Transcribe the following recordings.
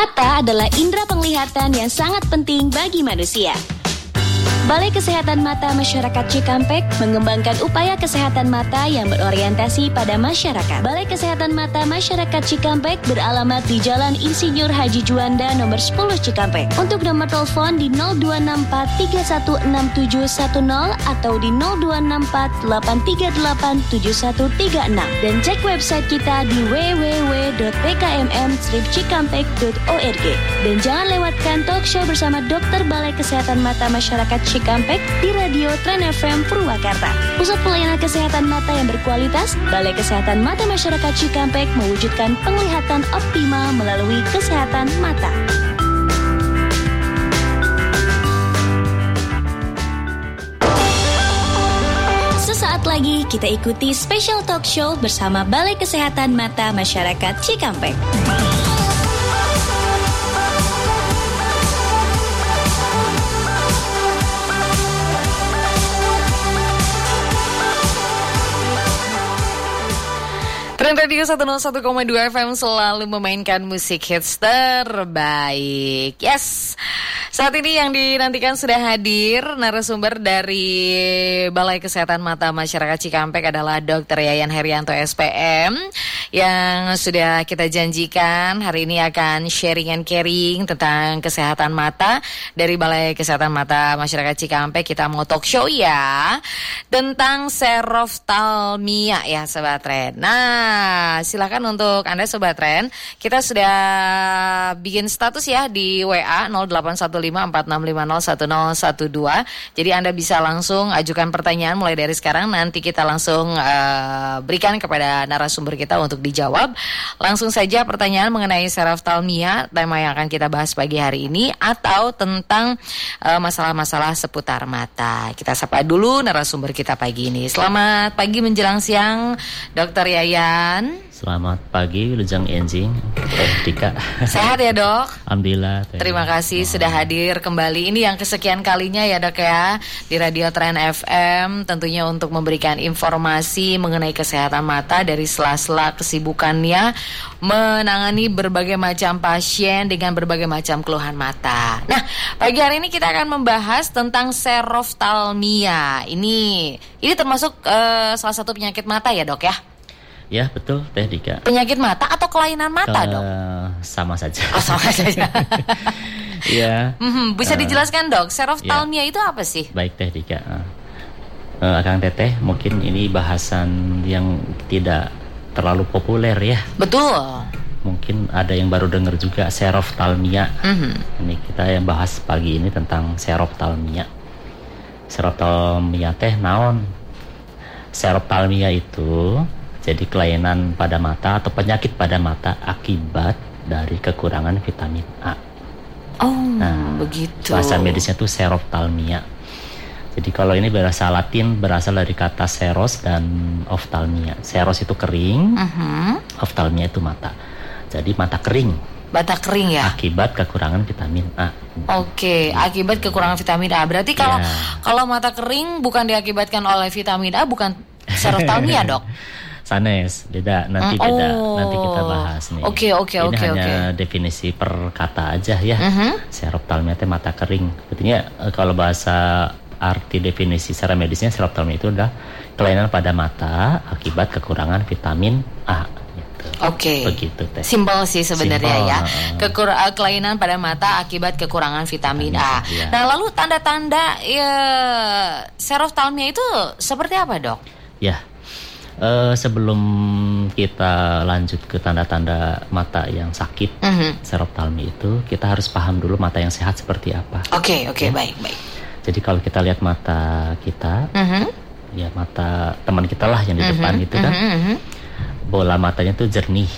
Mata adalah indera penglihatan yang sangat penting bagi manusia. Balai Kesehatan Mata Masyarakat Cikampek mengembangkan upaya kesehatan mata yang berorientasi pada masyarakat. Balai Kesehatan Mata Masyarakat Cikampek beralamat di Jalan Insinyur Haji Juanda nomor 10 Cikampek. Untuk nomor telepon di 0264316710 atau di 0264838736 dan cek website kita di www.pkmm-cikampek.org. Dan jangan lewatkan talk show bersama Dokter Balai Kesehatan Mata Masyarakat Cikampek Cikampek di Radio Tren FM Purwakarta. Pusat pelayanan kesehatan mata yang berkualitas, Balai Kesehatan Mata Masyarakat Cikampek mewujudkan penglihatan optimal melalui kesehatan mata. Sesaat lagi kita ikuti special talk show bersama Balai Kesehatan Mata Masyarakat Cikampek. Trend Radio 101,2 FM selalu memainkan musik hits terbaik. Yes. Saat ini yang dinantikan sudah hadir narasumber dari Balai Kesehatan Mata Masyarakat Cikampek adalah Dr. Yayan Herianto SPM yang sudah kita janjikan hari ini akan sharing and caring tentang kesehatan mata dari Balai Kesehatan Mata Masyarakat Cikampek. Kita mau talk show ya tentang seroftalmia ya Sobat Ren. Nah, silakan untuk Anda Sobat Ren, kita sudah bikin status ya di WA 081546501012. Jadi Anda bisa langsung ajukan pertanyaan mulai dari sekarang nanti kita langsung uh, berikan kepada narasumber kita untuk dijawab. Langsung saja pertanyaan mengenai seroftalmia, tema yang akan kita bahas pagi hari ini atau tentang masalah-masalah uh, seputar mata. Kita sapa dulu narasumber kita pagi ini. Selamat pagi menjelang siang, Dokter Yayan. Selamat pagi, Lujang Enjing, eh, Dika. Sehat ya dok? Alhamdulillah. Terima kasih oh. sudah hadir kembali. Ini yang kesekian kalinya ya dok ya di Radio Tren FM. Tentunya untuk memberikan informasi mengenai kesehatan mata dari sela-sela kesibukannya menangani berbagai macam pasien dengan berbagai macam keluhan mata. Nah, pagi hari ini kita akan membahas tentang seroftalmia. Ini ini termasuk uh, salah satu penyakit mata ya dok ya? Ya betul Teh Dika. Penyakit mata atau kelainan mata Ke... dok? Sama saja. Oh, sama saja. ya. Mm-hmm. Bisa uh, dijelaskan dok, seroftalmia ya. itu apa sih? Baik Teh Dika. Uh, Akang Teteh, mungkin ini bahasan yang tidak terlalu populer ya. Betul. Mungkin ada yang baru dengar juga seroftalmia. Mm-hmm. Ini kita yang bahas pagi ini tentang seroftalmia. Seroftalmia teh naon? Seroftalmia itu jadi kelainan pada mata atau penyakit pada mata akibat dari kekurangan vitamin A. Oh, nah, begitu. Bahasa medisnya itu seroftalmia. Jadi kalau ini bahasa Latin berasal dari kata seros dan oftalmia. Seros itu kering, uh -huh. oftalmia itu mata. Jadi mata kering. Mata kering ya. Akibat kekurangan vitamin A. Oke, okay, akibat kekurangan vitamin A. Berarti kalau ya. kalau mata kering bukan diakibatkan oleh vitamin A, bukan seroftalmia dok. Sanes, beda nanti oh. beda nanti kita bahas nih. Oke okay, oke okay, oke okay, hanya okay. definisi per kata aja ya. Uh mhm. -huh. Seroftalmia itu mata kering. Artinya eh, kalau bahasa arti definisi secara medisnya seroftalmia itu adalah kelainan pada mata akibat kekurangan vitamin A. Gitu. Oke. Okay. Begitu teh. Simpel sih sebenarnya ya. Kekur eh, kelainan pada mata akibat kekurangan vitamin, A. Ya. Nah, lalu tanda-tanda ya seroftalmia itu seperti apa, Dok? Ya, uh, sebelum kita lanjut ke tanda-tanda mata yang sakit, mm -hmm. seroftalmi itu kita harus paham dulu mata yang sehat seperti apa. Oke, okay, oke, okay, ya. baik, baik. Jadi kalau kita lihat mata kita, mm -hmm. ya mata teman kita lah yang di mm -hmm. depan itu kan, mm -hmm. bola matanya tuh jernih,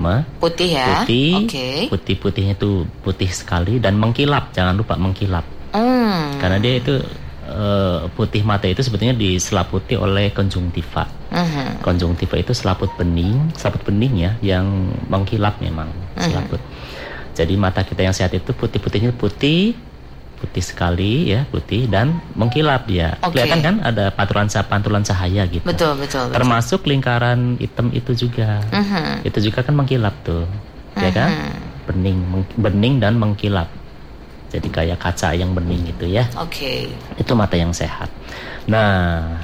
Ma, putih ya, putih, okay. putih-putihnya tuh putih sekali dan mengkilap, jangan lupa mengkilap, mm. karena dia itu uh, putih mata itu sebetulnya diselaputi oleh konjungtiva. Uh-huh. Konjungtiva itu selaput bening, selaput bening ya yang mengkilap memang uh-huh. selaput. Jadi mata kita yang sehat itu putih-putihnya putih, putih sekali ya, putih dan mengkilap dia. Okay. Kelihatan kan ada pantulan pantulan cahaya gitu. Betul, betul, betul. Termasuk lingkaran hitam itu juga. Uh-huh. Itu juga kan mengkilap tuh. Uh-huh. Ya kan? bening, bening dan mengkilap. Jadi kayak kaca yang bening gitu ya. Oke. Okay. Itu mata yang sehat. Nah,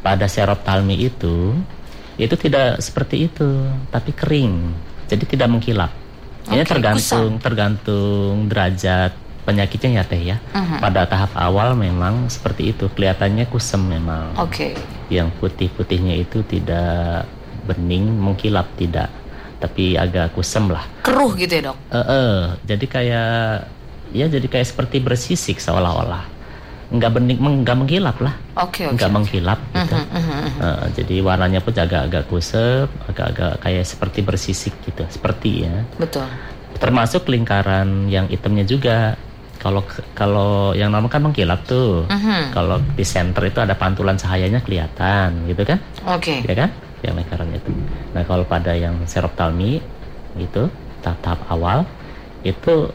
pada seroptalmi itu itu tidak seperti itu, tapi kering. Jadi tidak mengkilap. Ini okay, tergantung kusam. tergantung derajat penyakitnya ya teh ya. Uh-huh. Pada tahap awal memang seperti itu, kelihatannya kusam memang. Oke. Okay. Yang putih-putihnya itu tidak bening, mengkilap tidak, tapi agak kusam lah. Keruh gitu ya dok? Eh, uh, jadi kayak ya jadi kayak seperti bersisik seolah-olah. Nggak bening nggak mengkilap lah. Oke okay, okay, nggak okay. mengkilap gitu. Uh -huh, uh -huh. Uh, jadi warnanya pun agak-agak kusep agak-agak kayak seperti bersisik gitu. Seperti ya. Betul. Termasuk lingkaran yang hitamnya juga. Kalau kalau yang normal kan mengkilap tuh. Uh -huh. kalau di center itu ada pantulan cahayanya kelihatan gitu kan? Oke. Okay. ya kan? Yang lingkaran itu. Nah kalau pada yang seroptalmi gitu tahap awal itu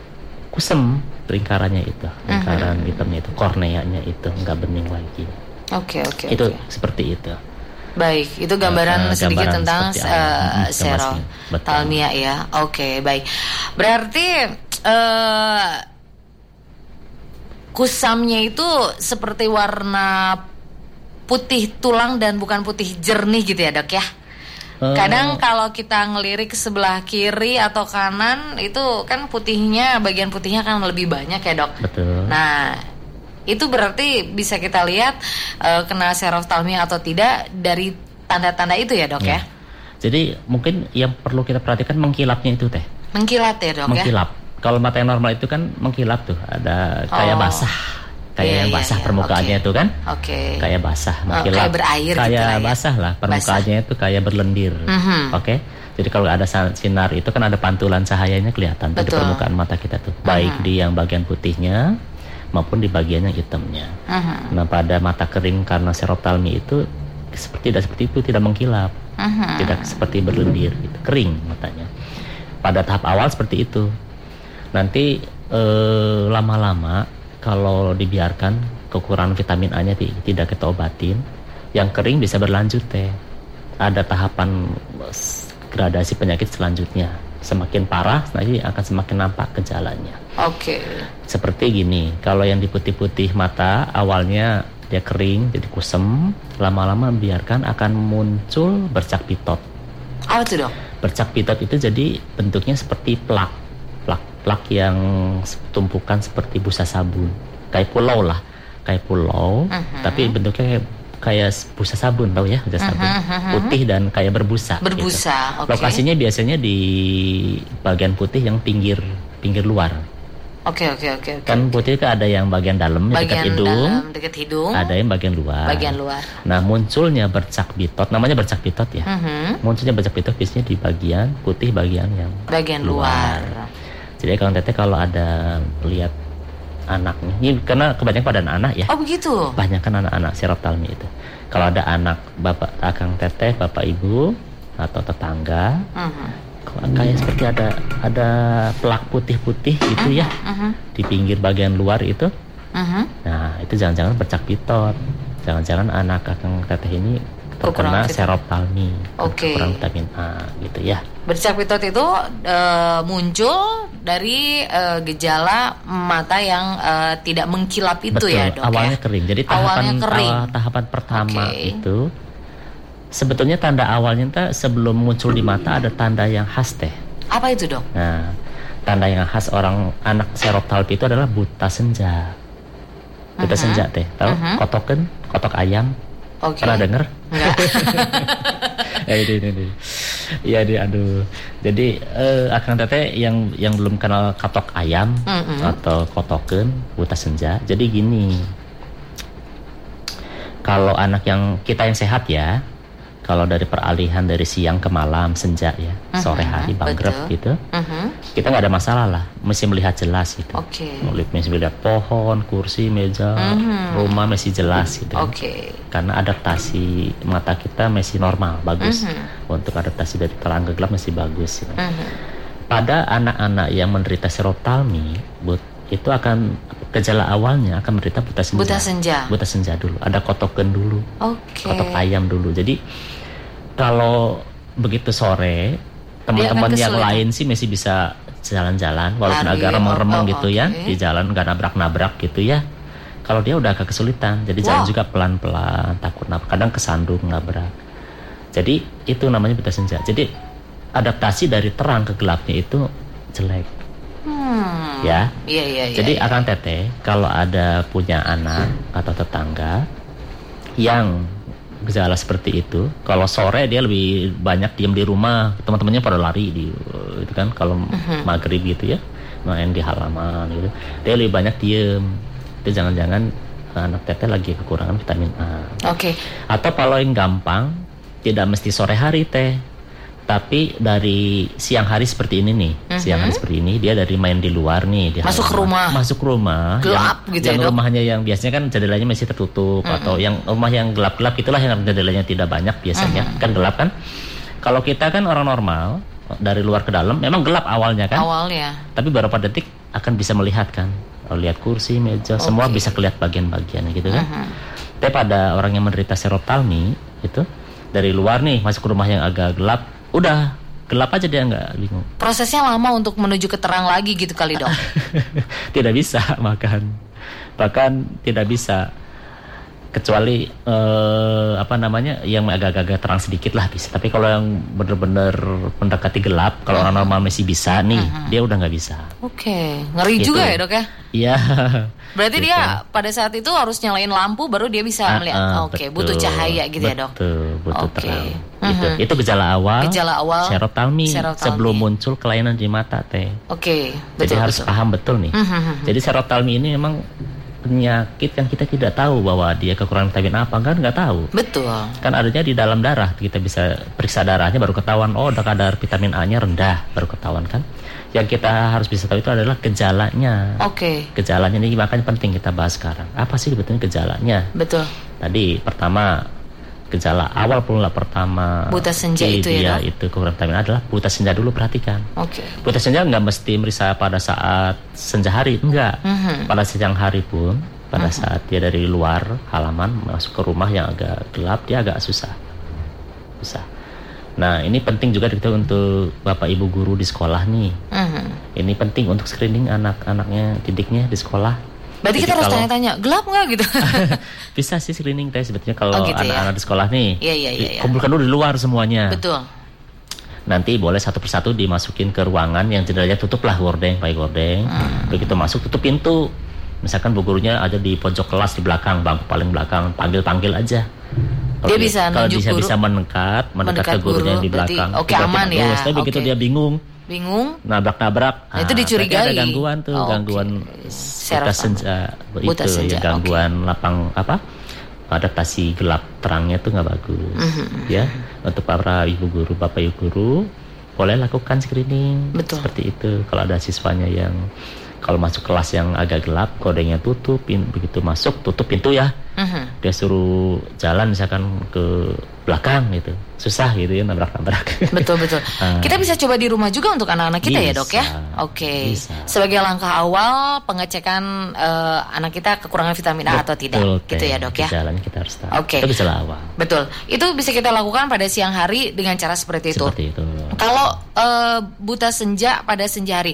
kusem. Lingkarannya itu lingkaran uh-huh. hitamnya itu korneanya itu nggak bening lagi. Oke okay, oke okay, itu okay. seperti itu. Baik itu gambaran uh, sedikit gambaran tentang uh, serol talmia ya. Oke okay, baik. Berarti uh, kusamnya itu seperti warna putih tulang dan bukan putih jernih gitu ya dok ya Kadang kalau kita ngelirik ke sebelah kiri atau kanan itu kan putihnya bagian putihnya kan lebih banyak ya dok. Betul. Nah itu berarti bisa kita lihat uh, kena seroftalmia atau tidak dari tanda-tanda itu ya dok ya. ya. Jadi mungkin yang perlu kita perhatikan mengkilapnya itu teh. Mengkilat ya dok mengkilap. ya. Mengkilap. Kalau mata yang normal itu kan mengkilap tuh ada kayak oh. basah kayak yeah, yang iya, basah yeah, permukaannya okay. itu kan okay. kayak basah mengkilap oh, kayak berair kayak gitu ya. basah lah permukaannya basah. itu kayak berlendir mm -hmm. oke okay? jadi kalau ada sinar itu kan ada pantulan cahayanya kelihatan Betul. di permukaan mata kita tuh baik mm -hmm. di yang bagian putihnya maupun di bagian yang hitamnya mm -hmm. nah pada mata kering karena seroptalmi itu seperti tidak seperti itu tidak mengkilap mm -hmm. tidak seperti berlendir gitu kering matanya pada tahap awal seperti itu nanti eh, lama-lama eh, kalau dibiarkan kekurangan vitamin A-nya tidak kita obatin, yang kering bisa berlanjut teh. Ada tahapan gradasi penyakit selanjutnya. Semakin parah nanti akan semakin nampak gejalanya. Oke. Okay. Seperti gini, kalau yang di putih-putih mata awalnya dia kering jadi kusem, lama-lama biarkan akan muncul bercak pitot. Apa itu dok? Bercak pitot itu jadi bentuknya seperti plak plak yang tumpukan seperti busa sabun kayak pulau lah kayak pulau uh -huh. tapi bentuknya kayak kayak busa sabun tahu ya busa sabun uh -huh. putih dan kayak berbusa berbusa gitu. okay. lokasinya biasanya di bagian putih yang pinggir pinggir luar Oke oke oke. Kan putih itu ada yang bagian dalam bagian dekat hidung, dalam, dekat hidung. Ada yang bagian luar. Bagian luar. Nah munculnya bercak bitot, namanya bercak bitot ya. Uh -huh. Munculnya bercak bitot biasanya di bagian putih bagian yang bagian luar. luar. Jadi Kang Teteh kalau ada lihat anaknya, ini karena kebanyakan pada anak ya. Oh begitu. Banyak kan anak-anak serottalmi itu. Kalau ada anak bapak Akang Teteh, bapak ibu atau tetangga, uh -huh. kayak seperti ada ada pelak putih-putih gitu uh -huh. ya uh -huh. di pinggir bagian luar itu. Uh -huh. Nah itu jangan-jangan bercak pitot. Jangan-jangan anak Akang Teteh ini terkena seroptalmi, okay. kurang vitamin A gitu ya. Bercak pitot itu e, muncul dari e, gejala mata yang e, tidak mengkilap itu Betul, ya dok awalnya ya? kering. Jadi tahapan kering. Awal, tahapan pertama okay. itu sebetulnya tanda awalnya entah sebelum muncul di mata ada tanda yang khas teh. Apa itu dok? Nah, tanda yang khas orang anak seroptalmi itu adalah buta senja. Buta uh -huh. senja teh, tahu? Uh -huh. Kotoken, kotok ayam Okay. Pernah denger? Enggak. ya ini ini. ini. Iya di aduh. Jadi uh, akan tete yang yang belum kenal katok ayam mm -hmm. atau kotoken buta senja. Jadi gini. Kalau anak yang kita yang sehat ya, kalau dari peralihan dari siang ke malam senja ya uh-huh, sore hari banggrep gitu uh-huh. kita nggak ada masalah lah masih melihat jelas gitu okay. masih melihat pohon kursi meja uh-huh. rumah masih jelas gitu okay. karena adaptasi mata kita masih normal bagus uh-huh. untuk adaptasi dari terang ke gelap masih bagus gitu. uh-huh. pada anak-anak yang menderita serottalmi but itu akan gejala awalnya akan menderita buta senja. Buta senja. Buta senja dulu. Ada kotoken dulu. Okay. Kotok ayam dulu. Jadi kalau begitu sore teman-teman yang lain sih masih bisa jalan-jalan walaupun Lari, agak remeng-remeng oh, gitu ya oke. di jalan nggak nabrak-nabrak gitu ya kalau dia udah agak kesulitan jadi jalan Wow. juga pelan-pelan takut nabrak kadang kesandung nabrak jadi itu namanya buta senja jadi adaptasi dari terang ke gelapnya itu jelek Hmm. Ya Iya iya iya. jadi iya. akan teteh kalau ada punya anak atau tetangga yang gejala seperti itu, kalau sore dia lebih banyak diam di rumah, teman-temannya pada lari di itu kan kalau Mhm. maghrib gitu ya, main di halaman gitu, dia lebih banyak diem. Itu jangan-jangan anak teteh lagi kekurangan vitamin A. Oke. Atau kalau yang gampang, tidak mesti sore hari teh, tapi dari siang hari seperti ini nih, siang hari seperti ini dia dari main di luar nih, di Mhm. Masuk ke rumah. masuk ke rumah, Gelap yang, gitu yang ya, Dok? rumahnya yang biasanya kan jendelanya masih tertutup atau yang rumah yang gelap-gelap itulah yang jendelanya tidak banyak biasanya Mhm. kan gelap kan. Kalau kita kan orang normal dari luar ke dalam memang gelap awalnya kan, Awalnya. tapi beberapa detik akan bisa melihat kan, lihat kursi, meja, semua Oke. bisa kelihatan bagian-bagian gitu kan. Mhm. Tapi pada orang yang menderita serothalmi itu dari luar nih masuk ke rumah yang agak gelap, udah gelap aja dia nggak bingung. Prosesnya lama untuk menuju ke terang lagi gitu kali dok. tidak bisa makan, bahkan tidak bisa kecuali eh, apa namanya yang agak-agak terang sedikit lah bisa. Tapi kalau yang bener-bener mendekati gelap, kalau orang normal masih bisa nih, dia udah nggak bisa. Oke, ngeri Gitu. juga ya dok ya. Iya. Berarti Gitu. dia pada saat itu harus nyalain lampu baru dia bisa Ah, melihat. ah, Oke, betul. butuh cahaya gitu ya dok. Betul, butuh Oke. terang. Mhm. Gitu. Itu gejala awal. Gejala awal serothalmi. sebelum muncul kelainan di mata teh. Oke, Jadi betul harus betul. paham betul nih. Mhm. Jadi serothalmi ini memang penyakit yang kita tidak tahu bahwa dia kekurangan vitamin apa kan nggak tahu. Betul. Kan adanya di dalam darah kita bisa periksa darahnya baru ketahuan oh ada kadar vitamin A-nya rendah baru ketahuan kan. Yang kita harus bisa tahu itu adalah gejalanya. Oke, Gejalanya ini makanya penting kita bahas sekarang. Apa sih sebetulnya gejalanya? betul. Tadi pertama gejala awal pula pertama Buta senja itu ya, dia Dok? itu kekurangan vitamin A adalah buta senja dulu perhatikan. Oke. Buta senja nggak mesti merisa pada saat senja hari, enggak. Mhm. Pada siang hari pun, pada saat dia dari luar halaman masuk ke rumah yang agak gelap, dia agak susah. Susah. Nah, ini penting juga kita untuk Bapak Ibu guru di sekolah nih. Mhm. Ini penting untuk screening anak-anaknya, didiknya di sekolah. Berarti Jadi kita harus kalau- tanya-tanya, gelap nggak gitu? Bisa sih screening teh sebetulnya kalau Oh, gitu ya? anak-anak di sekolah nih. Iya, iya, iya, iya. Kumpulkan dulu di luar semuanya. betul. Nanti boleh satu persatu dimasukin ke ruangan yang jendelanya tutup lah gordeng, pakai gordeng. Hmm. Begitu masuk tutup pintu. Misalkan bu gurunya ada di pojok kelas di belakang, bangku paling belakang, panggil-panggil aja. Dia bisa kalau bisa guru. bisa mendekat, mendekat, Mendekat ke gurunya guru, di belakang. oke, Tiba-tiba aman ya. Tapi begitu dia bingung, Bingung? nabrak-nabrak, Nah, itu ah, dicurigai. ada gangguan tuh, Oke. gangguan Serot buta senja, Buta itu senja, ya gangguan lapang apa? adaptasi gelap terangnya tuh nggak bagus Mhm. ya untuk para ibu guru bapak ibu guru boleh lakukan screening Betul. seperti itu kalau ada siswanya yang kalau masuk kelas yang agak gelap kodenya tutup begitu masuk tutup pintu ya Mhm. dia suruh jalan misalkan ke belakang gitu susah gitu ya nabrak-nabrak Betul betul. Ah. Kita bisa coba di rumah juga untuk anak-anak kita ya Bisa. dok ya. Oke. Bisa. Sebagai langkah awal pengecekan eh, anak kita kekurangan vitamin A atau tidak, Betul, gitu Teh. ya dok ya. Gejalanya kita harus tahu Oke. itu gejala awal Betul. Itu bisa kita lakukan pada siang hari dengan cara seperti itu. seperti itu Kalau eh, buta senja pada senja hari,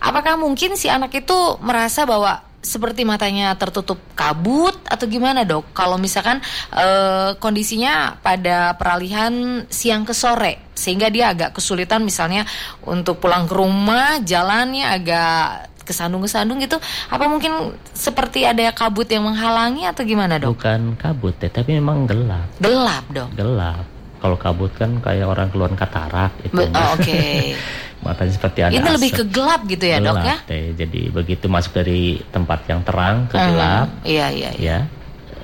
apakah mungkin si anak itu merasa bahwa seperti matanya tertutup kabut atau gimana dok? Kalau misalkan eh, kondisinya pada peralihan siang ke sore, sehingga dia agak kesulitan misalnya untuk pulang ke rumah, jalannya agak kesandung-kesandung gitu, apa mungkin seperti ada kabut yang menghalangi atau gimana dok? bukan kabut teh tapi memang gelap Gelap dok. gelap kalau kabut kan kayak orang keluar katarak itu oh, Oke. matanya seperti ada Ini lebih ke gelap gitu ya dok Gelap, ya? Teh. jadi begitu masuk dari tempat yang terang ke Mhm. gelap Iya iya. iya.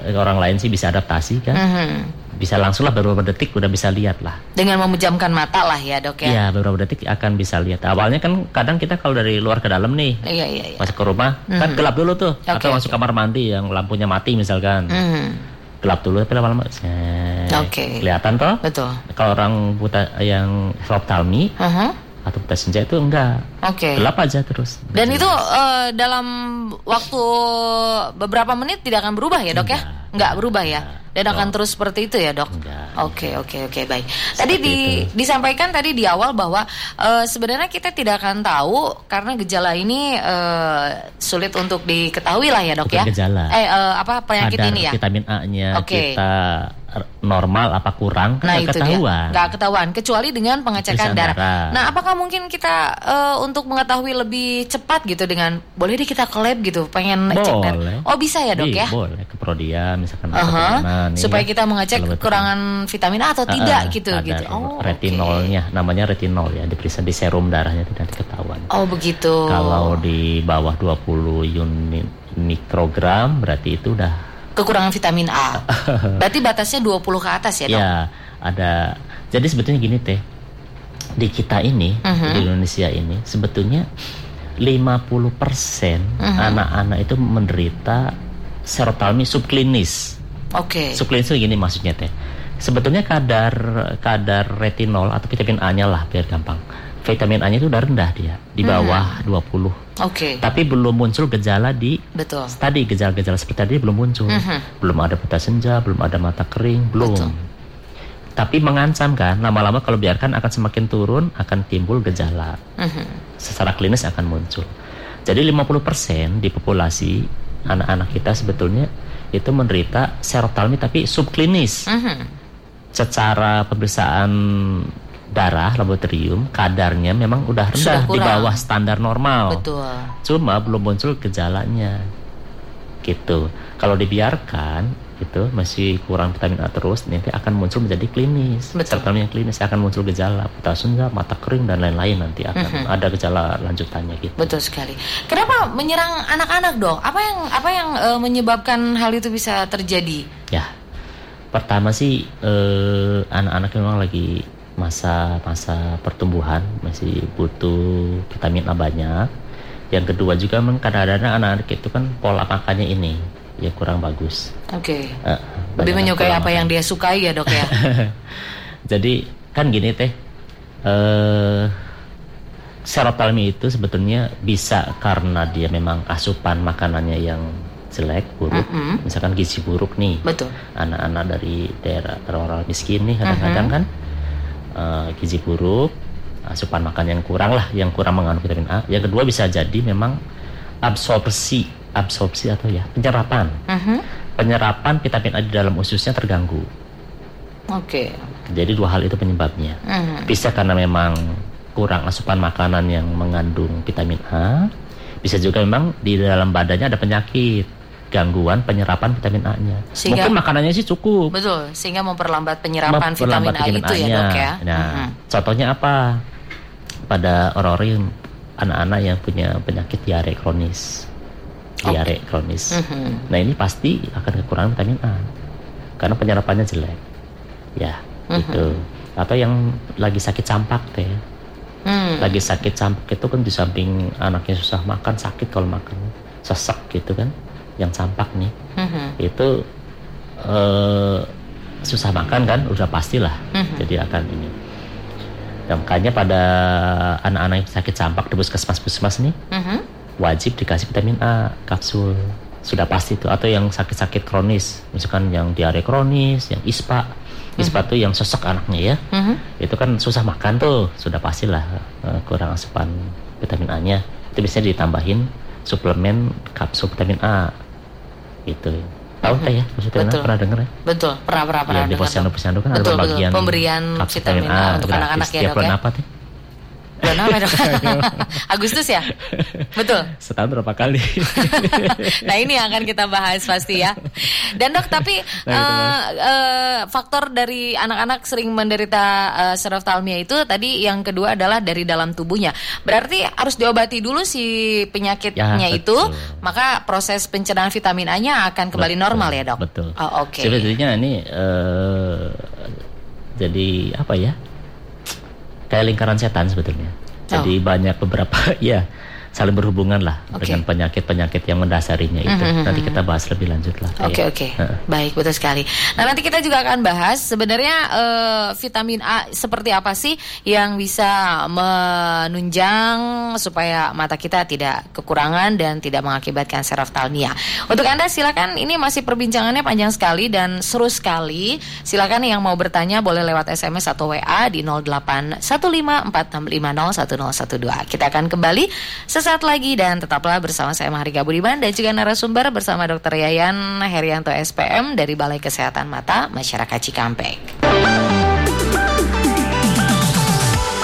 ya orang lain sih bisa adaptasi kan Mhm. bisa langsung lah beberapa detik udah bisa lihat lah Dengan memejamkan mata lah ya dok ya. Iya beberapa detik akan bisa lihat awalnya kan kadang kita kalau dari luar ke dalam nih Iya iya iya. masuk ke rumah kan gelap dulu tuh Oke, atau masuk kamar mandi yang lampunya mati misalkan Mhm. gelap dulu tapi lama-lama Oke. kelihatan toh Betul. kalau orang buta yang ophthalmi Mhm. Atau buta senja itu enggak. Oke. Okay. Gelap aja terus. Dan itu uh, dalam waktu beberapa menit tidak akan berubah ya dok ya? enggak. ya? Enggak berubah ya? Dan akan oh. terus seperti itu ya dok? Oke oke oke baik. Tadi di, disampaikan tadi di awal bahwa uh, sebenarnya kita tidak akan tahu karena gejala ini uh, sulit untuk diketahui lah ya dok Bukan ya. Gejala. Eh uh, apa penyakit Kadar ini ya? Vitamin A-nya okay. kita normal apa kurang nah, itu ketahuan. Dia. Gak ketahuan kecuali dengan pengecekan darah. darah. Nah, apakah mungkin kita uh, untuk mengetahui lebih cepat gitu dengan boleh deh kita ke lab gitu, pengen boleh. cek darah. Oh, bisa ya, Dok Di, ya? Boleh ke Prodia misalkan uh -huh. supaya kita mengecek kekurangan vitamin A atau uh, tidak gitu gitu. Oh, retinolnya okay. namanya retinol ya, diperiksa di serum darahnya tidak diketahuan. Oh, begitu. Kalau di bawah 20 unit mikrogram berarti itu udah kekurangan vitamin A. Berarti batasnya 20 ke atas ya, Dok? Ya, ada. Jadi sebetulnya gini, Teh. Di kita ini, uh mhm. -huh. di Indonesia ini, sebetulnya 50% uh -huh. anak-anak itu menderita serotalmi subklinis. Oke. Okay. Subklinis itu gini maksudnya, Teh. Sebetulnya kadar kadar retinol atau vitamin A-nya lah biar gampang vitamin A-nya itu udah rendah dia di bawah hmm. 20. Oke. Okay. Tapi belum muncul gejala di Betul. Tadi gejala-gejala seperti tadi belum muncul. Hmm. Belum ada buta senja, belum ada mata kering, belum. Betul. Tapi mengancam kan, lama-lama kalau biarkan akan semakin turun akan timbul gejala. Hmm. Secara klinis akan muncul. Jadi 50% di populasi anak-anak kita sebetulnya itu menderita serotalmi tapi subklinis. Hmm. Secara pemeriksaan darah laboratorium kadarnya memang udah rendah di bawah standar normal. Betul. Cuma belum muncul gejalanya. Gitu. Kalau dibiarkan itu masih kurang vitamin A terus nanti akan muncul menjadi klinis. Serta yang klinis akan muncul gejala buta senja, mata kering dan lain-lain nanti akan mhm. -huh. ada gejala lanjutannya gitu. Betul sekali. Kenapa menyerang anak-anak dong? Apa yang apa yang uh, menyebabkan hal itu bisa terjadi? Ya. Pertama sih uh, anak-anak memang lagi masa-masa pertumbuhan masih butuh vitamin A banyak. Yang kedua juga memang kadang-kadang anak-anak itu kan pola makannya ini ya kurang bagus. Oke. Okay. Uh, Lebih menyukai apa makan. yang dia sukai ya dok ya. Jadi kan gini teh, uh, serotalmi itu sebetulnya bisa karena dia memang asupan makanannya yang jelek, buruk, mm -hmm. misalkan gizi buruk nih. Betul. Anak-anak dari daerah orang miskin nih kadang-kadang mm -hmm. kan uh, gizi buruk, asupan makan yang kurang lah, yang kurang mengandung vitamin A. Yang kedua bisa jadi memang absorpsi, absorpsi atau ya penyerapan, uh -huh. penyerapan vitamin A di dalam ususnya terganggu. Oke. Okay. Jadi dua hal itu penyebabnya. Uh -huh. Bisa karena memang kurang asupan makanan yang mengandung vitamin A, bisa juga memang di dalam badannya ada penyakit gangguan penyerapan vitamin A-nya. Sehingga, Mungkin makanannya sih cukup. Betul, sehingga memperlambat penyerapan memperlambat vitamin, vitamin A, itu ya dok ya. Nah, uh -huh. contohnya apa? Pada orang-orang anak-anak yang punya penyakit diare kronis, diare okay. kronis. Uh -huh. Nah ini pasti akan kekurangan vitamin A karena penyerapannya jelek. Ya, uh -huh. itu. Atau yang lagi sakit campak teh. Hmm. Lagi sakit campak itu kan di samping anaknya susah makan, sakit kalau makan, sesak gitu kan yang campak nih. Mm-hmm. itu uh, susah makan kan? Udah pastilah mm-hmm. jadi akan ini. Dan makanya pada anak-anak yang sakit campak di puskesmas puskesmas nih mm-hmm. wajib dikasih vitamin A kapsul. Sudah pasti itu atau yang sakit-sakit kronis. Misalkan yang diare kronis yang ispa. Ispa mm-hmm. tuh yang sosok anaknya ya. Mm-hmm. itu kan susah makan tuh. Sudah pastilah uh, kurang asupan vitamin A nya itu bisa ditambahin suplemen kapsul vitamin A gitu. Tahu teh ya maksudnya betul. pernah dengar ya? Betul. Pernah pernah pernah ya, di posyandu posyandu kan betul, ada bagian pemberian vitamin A untuk anak-anak ya dok ya. apa Bulan apa dok? Agustus ya? Betul. Setahun berapa kali? nah ini yang akan kita bahas pasti ya. Dan dok tapi nah, uh, uh, faktor dari anak-anak sering menderita uh, seroftalmia itu tadi yang kedua adalah dari dalam tubuhnya. Berarti harus diobati dulu si penyakitnya ya, itu, maka proses pencernaan vitamin A-nya akan kembali betul, normal ya dok. Betul. Oh, Oke. Okay. Sebetulnya ini uh, jadi apa ya? Kayak lingkaran setan sebetulnya. Jadi oh. banyak beberapa ya saling berhubungan lah okay. dengan penyakit-penyakit yang mendasarinya itu. Mm -hmm. Nanti kita bahas lebih lanjut lah. Oke okay, oke, okay. baik betul sekali. Nah nanti kita juga akan bahas sebenarnya uh, vitamin A seperti apa sih yang bisa menunjang supaya mata kita tidak kekurangan dan tidak mengakibatkan seroftalmia. Untuk anda silakan ini masih perbincangannya panjang sekali dan seru sekali. Silakan yang mau bertanya boleh lewat SMS atau WA di 081546501012. Kita akan kembali sesaat lagi dan tetaplah bersama saya Maharika Budiman dan juga narasumber bersama Dr. Yayan Herianto SPM dari Balai Kesehatan Mata Masyarakat Cikampek.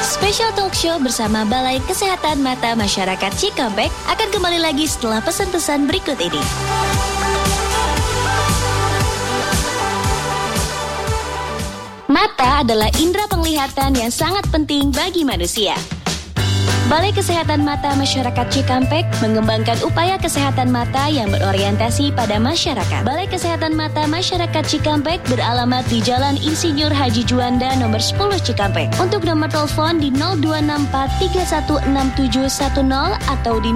Special Talk Show bersama Balai Kesehatan Mata Masyarakat Cikampek akan kembali lagi setelah pesan-pesan berikut ini. Mata adalah indera penglihatan yang sangat penting bagi manusia. Balai Kesehatan Mata Masyarakat Cikampek mengembangkan upaya kesehatan mata yang berorientasi pada masyarakat. Balai Kesehatan Mata Masyarakat Cikampek beralamat di Jalan Insinyur Haji Juanda nomor 10 Cikampek. Untuk nomor telepon di 0264316710 atau di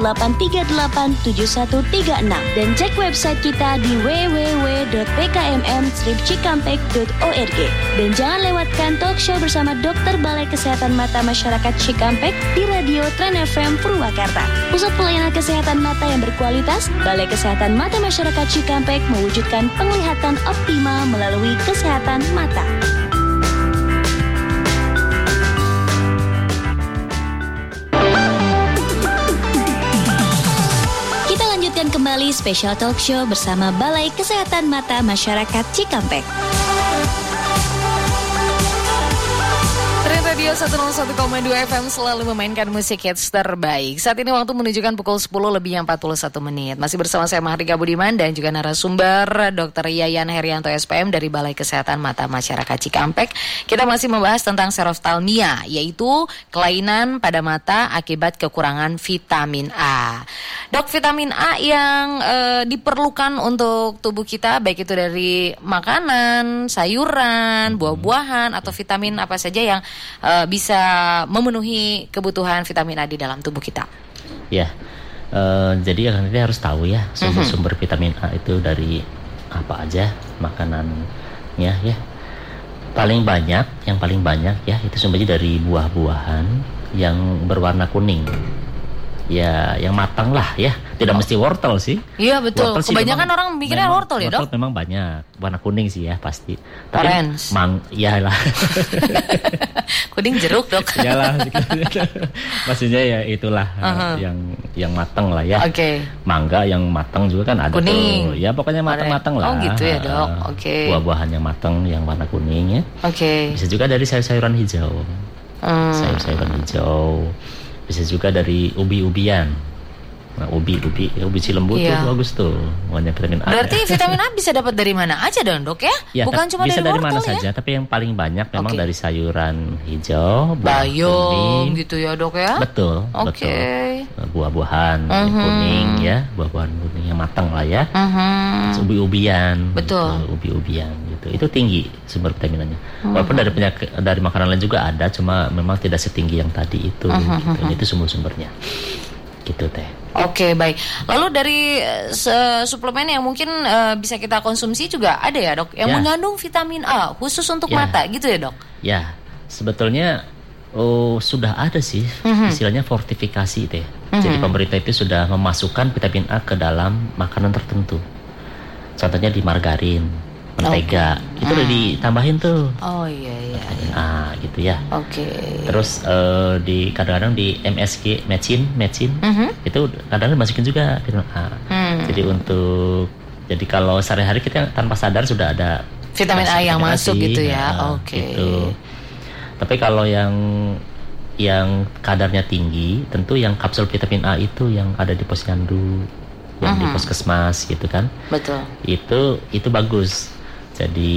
0264838736 dan cek website kita di www.pkmm-cikampek.org. Dan jangan lewatkan talk show bersama Dokter Balai Kesehatan Mata Masyarakat Cikampek Cikampek di Radio Tren FM Purwakarta. Pusat pelayanan kesehatan mata yang berkualitas, Balai Kesehatan Mata Masyarakat Cikampek mewujudkan penglihatan optimal melalui kesehatan mata. Kita lanjutkan kembali special talk show bersama Balai Kesehatan Mata Masyarakat Cikampek. Radio 101,2 FM selalu memainkan musik hits terbaik. Saat ini waktu menunjukkan pukul 10 lebih yang 41 menit. Masih bersama saya Mahardika Budiman dan juga narasumber Dr. Yayan Herianto SPM dari Balai Kesehatan Mata Masyarakat Cikampek. Kita masih membahas tentang seroftalmia, yaitu kelainan pada mata akibat kekurangan vitamin A. Dok, vitamin A yang e, diperlukan untuk tubuh kita baik itu dari makanan, sayuran, buah-buahan atau vitamin apa saja yang uh, bisa memenuhi kebutuhan vitamin A di dalam tubuh kita. Ya, uh, jadi kan kita harus tahu ya sumber-sumber mhm. vitamin A itu dari apa aja makanannya ya. Paling banyak, yang paling banyak ya itu sumbernya dari buah-buahan yang berwarna kuning ya yang matang lah ya. Tidak mesti wortel sih. Iya betul. Wortel kebanyakan memang, orang mikirnya memang, wortel ya dok? wortel memang banyak. Warna kuning sih ya pasti. Tapi Orange. mang ya lah. Kuning jeruk dok. Iyalah maksudnya ya itulah uh -huh. yang yang matang lah ya. Oke. Okay. mangga yang matang juga kan ada kuning. tuh. ya pokoknya matang-matang lah. Oh gitu ya dok. Oke. okay. buah-buahan yang matang yang warna kuning ya. Oke. Okay. bisa juga dari sayur-sayuran hijau. Hmm. sayur-sayuran hijau bisa juga dari ubi-ubian Nah, ubi, ubi, ya, ubi cilembu iya. tuh bagus tuh, banyak vitamin A. Berarti ya. vitamin A bisa dapat dari mana aja dong dok ya? ya Bukan cuma bisa dari, dari mana ya? saja, tapi yang paling banyak memang okay. dari sayuran hijau, bayam gitu ya dok ya? Betul, okay. betul. Buah-buahan uh mhm. -huh. kuning ya, buah-buahan kuning yang matang lah ya. Uh mhm. -huh. Ubi-ubian, betul. Gitu, ubi-ubian gitu, itu tinggi sumber vitaminnya. Uh mhm. -huh. Walaupun dari penyakit dari makanan lain juga ada, cuma memang tidak setinggi yang tadi itu. Uh -huh. gitu. Itu sumber-sumbernya, gitu teh. Oke okay, baik. Lalu dari uh, suplemen yang mungkin uh, bisa kita konsumsi juga ada ya dok, yang ya. mengandung vitamin A khusus untuk ya. mata gitu ya dok? Ya, sebetulnya oh sudah ada sih mm-hmm. istilahnya fortifikasi deh. Mm-hmm. Jadi pemerintah itu sudah memasukkan vitamin A ke dalam makanan tertentu. Contohnya di margarin, mentega okay. itu udah hmm. ditambahin tuh oh iya iya, ah gitu ya oke okay. terus uh, di kadang-kadang di MSG mecin mecin mm-hmm. -huh. itu kadang-kadang masukin juga vitamin A hmm. jadi untuk jadi kalau sehari-hari kita tanpa sadar sudah ada vitamin A yang masuk gitu ya nah, oke okay. gitu. tapi kalau yang yang kadarnya tinggi tentu yang kapsul vitamin A itu yang ada di posyandu yang uh -huh. di puskesmas gitu kan betul itu itu bagus jadi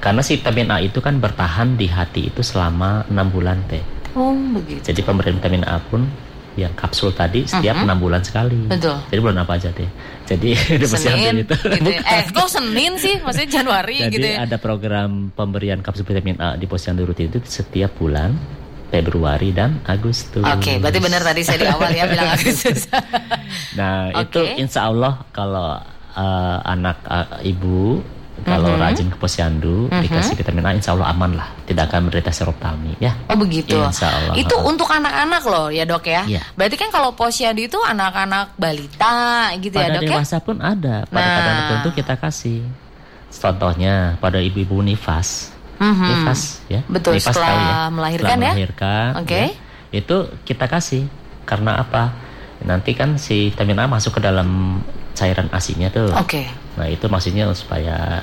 karena si vitamin A itu kan bertahan di hati itu selama enam bulan teh. Oh begitu. Jadi pemberian vitamin A pun yang kapsul tadi setiap enam uh -huh. bulan sekali. Betul. Jadi bulan apa aja deh. Jadi di Senin itu. Gitu. Ya. eh kok Senin sih? Maksudnya Januari Jadi gitu ya. ada program pemberian kapsul vitamin A di posyandu rutin itu setiap bulan Februari dan Agustus. Oke, okay, berarti benar tadi saya di awal ya bilang Agustus. nah, okay. itu insya Allah kalau uh, anak uh, ibu kalau mm -hmm. rajin ke posyandu mm -hmm. dikasih vitamin A insya Allah aman lah. Tidak akan menderita seroptami ya. Oh begitu. Insya Allah. Itu untuk anak-anak loh ya dok ya, ya. berarti kan kalau posyandu itu anak-anak balita gitu pada ya dok ya? pada dewasa pun ada. Pada nah. kadang tertentu kita kasih. Contohnya pada ibu-ibu nifas. Mm-hmm. nifas ya. Betul nifas setelah tahu ya. Melahirkan setelah ya? melahirkan oke. okay. ya, itu kita kasih. Karena apa? Nanti kan si vitamin A masuk ke dalam cairan asinya tuh oke okay. nah itu maksudnya supaya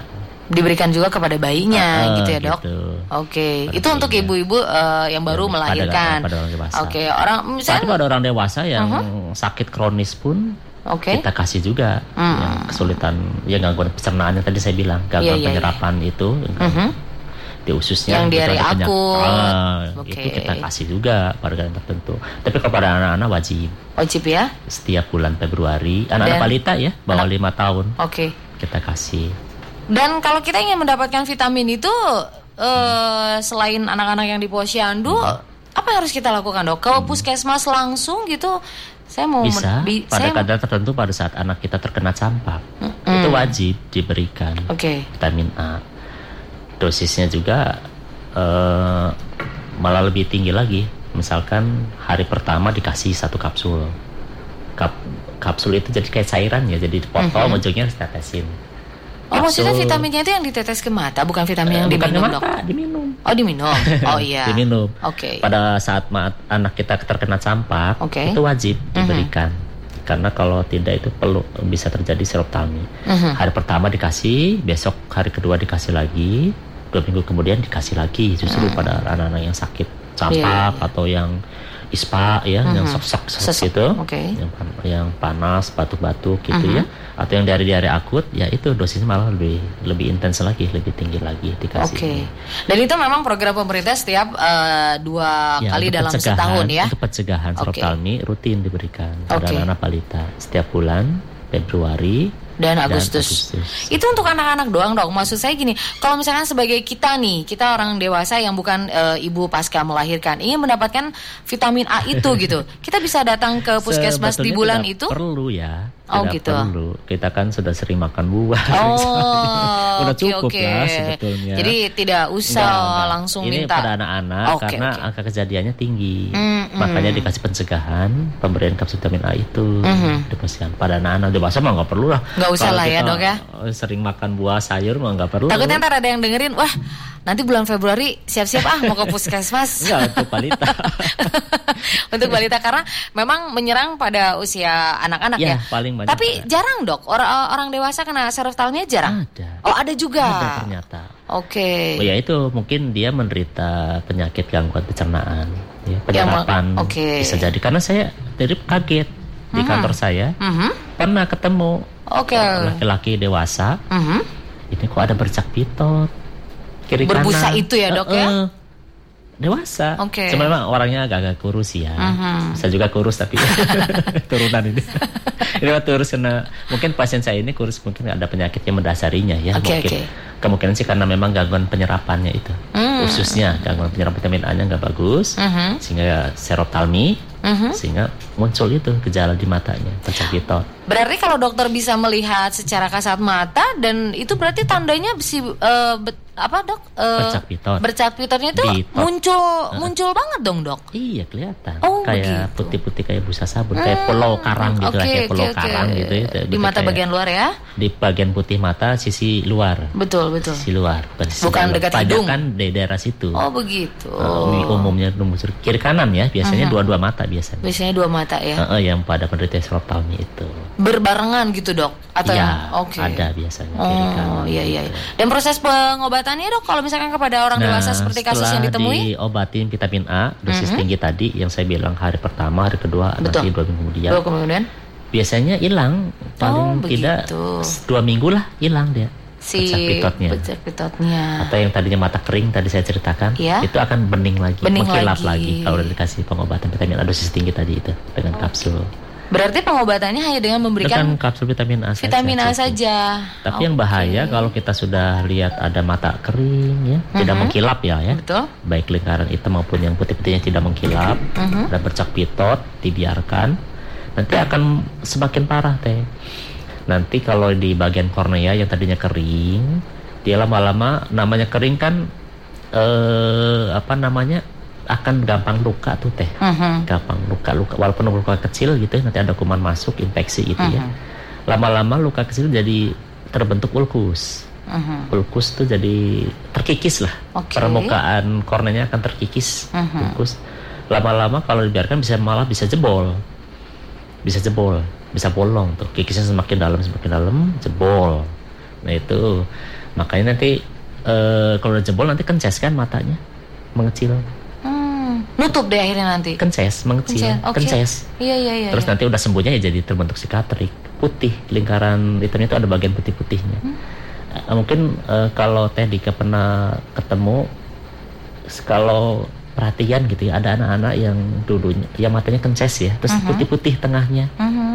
diberikan juga kepada bayinya uh, gitu ya dok. Gitu. Oke, okay. itu bayinya. untuk ibu-ibu uh, yang baru ya, melahirkan. Oke, okay. orang misalnya pada orang dewasa yang uh -huh. sakit kronis pun okay. kita kasih juga mm. yang kesulitan ya gangguan pencernaannya tadi saya bilang gangguan yeah, yeah, penyerapan yeah. itu. Uh -huh di ususnya yang diare aku ah, okay. itu kita kasih juga pada tertentu tapi kepada anak-anak wajib wajib ya setiap bulan Februari anak-anak balita ya bawah lima tahun oke okay. kita kasih dan kalau kita ingin mendapatkan vitamin itu uh, hmm. selain anak-anak yang di posyandu hmm. apa yang harus kita lakukan dok ke hmm. puskesmas langsung gitu saya mau bisa bi pada saya kadar tertentu pada saat anak kita terkena campak mm itu wajib diberikan okay. vitamin A dosisnya juga uh, malah lebih tinggi lagi misalkan hari pertama dikasih satu kapsul Kap, kapsul itu jadi kayak cairan ya jadi dipotong mm -hmm. ujungnya harus tetesin Oh maksudnya vitaminnya itu yang ditetes ke mata bukan vitamin uh, yang bukan diminum mata, dok? diminum. Oh diminum. Oh iya. diminum. Oke. Okay. Pada saat anak kita terkena campak okay. itu wajib mhm. diberikan. Mm -hmm. Karena kalau tidak itu perlu bisa terjadi serotami. Mm -hmm. Hari pertama dikasih, besok hari kedua dikasih lagi, dua minggu kemudian dikasih lagi justru hmm. pada anak-anak yang sakit campak yeah, yeah. atau yang ispa ya mm-hmm. yang sok-sok gitu okay. yang yang panas batuk-batuk gitu mm-hmm. ya atau yang dari diare akut ya itu dosisnya malah lebih lebih intens lagi lebih tinggi lagi dikasih. Oke. Okay. Dan itu memang program pemerintah setiap uh, dua ya, kali dalam setahun ya. Untuk pencegahan okay. rutin diberikan pada anak-anak balita setiap bulan Februari dan Agustus. dan Agustus. Itu untuk anak-anak doang dong. Maksud saya gini, kalau misalkan sebagai kita nih, kita orang dewasa yang bukan e, ibu pasca melahirkan, ingin mendapatkan vitamin A itu gitu, kita bisa datang ke puskesmas di bulan itu? Perlu ya. Oh gitu. Perlu. Kita kan sudah sering makan buah. Oh, udah cukup okay, lah sebetulnya. Jadi tidak usah enggak, langsung ini minta. Ini pada anak-anak okay, karena okay. angka kejadiannya tinggi. Mm, Makanya dikasih pencegahan pemberian kapsul vitamin A itu mm -hmm. pada anak-anak dewasa mah nggak perlu lah. Nggak usah lah ya dok ya. Sering makan buah sayur mah nggak perlu. Takutnya ntar ada yang dengerin, wah nanti bulan Februari siap-siap ah mau ke puskesmas. Enggak untuk balita. untuk balita karena memang menyerang pada usia anak-anak ya, ya. paling banyak. Tapi ya. jarang dok orang orang dewasa kena seroftalmia jarang. Ada. Oh ada juga. Ada ternyata. Oke. Okay. Oh ya itu mungkin dia menderita penyakit gangguan pencernaan, ya penyerapan. Oke. Okay. Bisa jadi karena saya dari kaget di mm -hmm. kantor saya mm -hmm. pernah ketemu okay. laki-laki dewasa. Mm -hmm. Ini kok ada bercak pitot kiri berbusa kanan. itu ya dok uh, uh, ya dewasa. Oke. Okay. Cuma memang orangnya agak-agak kurus ya. Uh-huh. Saya juga kurus tapi turunan ini. ini kurus karena mungkin pasien saya ini kurus mungkin ada penyakit yang mendasarinya ya. Okay, mungkin okay. kemungkinan sih karena memang gangguan penyerapannya itu. Mm. Khususnya gangguan penyerapan vitamin A-nya nggak bagus uh-huh. sehingga serotalmi uh-huh. sehingga muncul itu gejala di matanya pecah pitot. Berarti kalau dokter bisa melihat secara kasat mata dan itu berarti tandanya si uh, apa dok? Uh, bercak pitot. Bercak pitotnya itu Bitot. muncul uh. muncul banget dong dok. Iya kelihatan. Oh, kayak putih-putih kayak busa sabun, hmm. kayak pulau karang gitu okay, kayak pulau okay, karang okay. gitu ya. Di mata bagian luar ya? Di bagian putih mata sisi luar. Betul betul. Sisi luar. Bukan, sisi bukan dalam. dekat hidung. kan di daerah situ. Oh begitu. Uh, umumnya kiri kanan ya. Biasanya uh-huh. dua-dua mata biasanya. Biasanya dua mata ya. Uh, uh, yang pada penderita serotami itu. Berbarengan gitu dok? Atau ya, oke. Okay. Ada biasanya kiri oh, kanan. Oh iya iya. Gitu. Dan proses pengobatannya dok kalau misalkan kepada orang nah, dewasa seperti kasus yang ditemui? diobatin vitamin A dosis mm -hmm. tinggi tadi yang saya bilang hari pertama, hari kedua, Betul. nanti dua minggu kemudian. Dua kemudian? Biasanya hilang paling oh, tidak dua minggu lah hilang dia si pitotnya. pitotnya. Atau yang tadinya mata kering tadi saya ceritakan, ya? itu akan bening lagi, bening mengkilap lagi. lagi kalau udah dikasih pengobatan vitamin A dosis tinggi tadi itu dengan oh. kapsul. Berarti pengobatannya hanya dengan memberikan dengan kapsul vitamin A vitamin saja. A saja. Tapi okay. yang bahaya kalau kita sudah lihat ada mata kering ya, tidak mhm. mengkilap ya ya. Betul. Baik lingkaran hitam maupun yang putih-putihnya tidak mengkilap uh-huh. dan bercak pitot dibiarkan nanti akan semakin parah teh. Nanti kalau di bagian kornea yang tadinya kering, dia lama-lama namanya kering kan eh apa namanya akan gampang luka tuh teh, uh-huh. gampang luka luka walaupun luka kecil gitu ya, nanti ada kuman masuk infeksi gitu uh-huh. ya. Mhm. Lama-lama luka kecil jadi terbentuk ulkus. Uh-huh. Ulkus tuh jadi terkikis lah. Okay. Permukaan kornenya akan terkikis uh-huh. ulkus. Lama-lama kalau dibiarkan bisa malah bisa jebol. Bisa jebol, bisa bolong tuh. Kikisnya semakin dalam semakin dalam jebol. Nah itu makanya nanti uh, kalau udah jebol nanti kences kan matanya mengecil nutup deh akhirnya nanti kences mengecil kences, okay. kences. Iya, iya iya terus nanti udah sembuhnya ya jadi terbentuk sikatrik putih lingkaran hitamnya itu ada bagian putih-putihnya hmm. uh, mungkin uh, kalau teh Dika pernah ketemu kalau perhatian gitu ya ada anak-anak yang dulunya yang matanya kences ya terus uh-huh. putih-putih tengahnya uh-huh.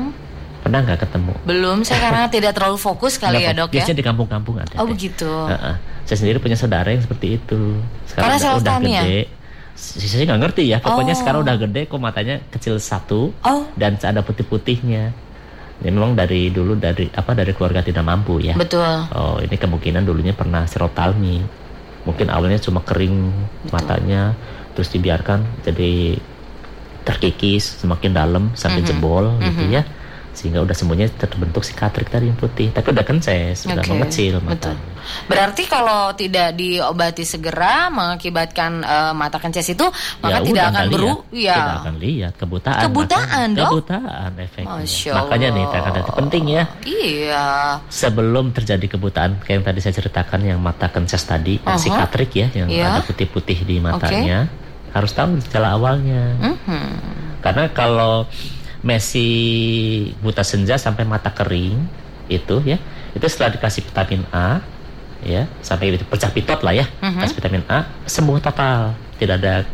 Pernah nggak ketemu belum saya karena tidak terlalu fokus kali ya dok ya biasanya di kampung-kampung ada oh begitu uh -uh. saya sendiri punya saudara yang seperti itu sekarang karena udah gede ya? saya nggak ngerti ya pokoknya oh. sekarang udah gede kok matanya kecil satu oh. dan ada putih-putihnya ya memang dari dulu dari apa dari keluarga tidak mampu ya betul oh ini kemungkinan dulunya pernah serotalmi mungkin awalnya cuma kering betul. matanya terus dibiarkan jadi terkikis semakin dalam sampai mm -hmm. jebol mm -hmm. gitu mm-hmm. ya sehingga udah semuanya terbentuk sikatrik tadi yang putih tapi udah kences sudah okay. mengecil matanya berarti kalau tidak diobati segera mengakibatkan uh, mata kences itu maka ya, tidak akan beru ya tidak akan lihat kebutaan kebutaan dok kebutaan efeknya makanya nih tanda itu penting ya iya sebelum terjadi kebutaan kayak yang tadi saya ceritakan yang mata kences tadi uh -huh. sikatrik ya yang yeah. ada putih-putih di matanya okay. harus tahu gejala awalnya mhm. -huh. karena kalau Messi buta senja sampai mata kering itu ya. Itu setelah dikasih vitamin A ya sampai itu pecah pitot lah ya. Uh-huh. kasih vitamin A sembuh total. Tidak ada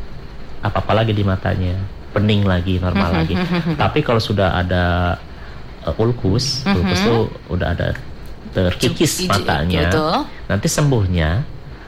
apa-apa lagi di matanya. Pening lagi normal uh-huh. lagi. tapi kalau sudah ada uh, ulkus uh-huh. ulkus tuh udah ada terkikis matanya. nanti sembuhnya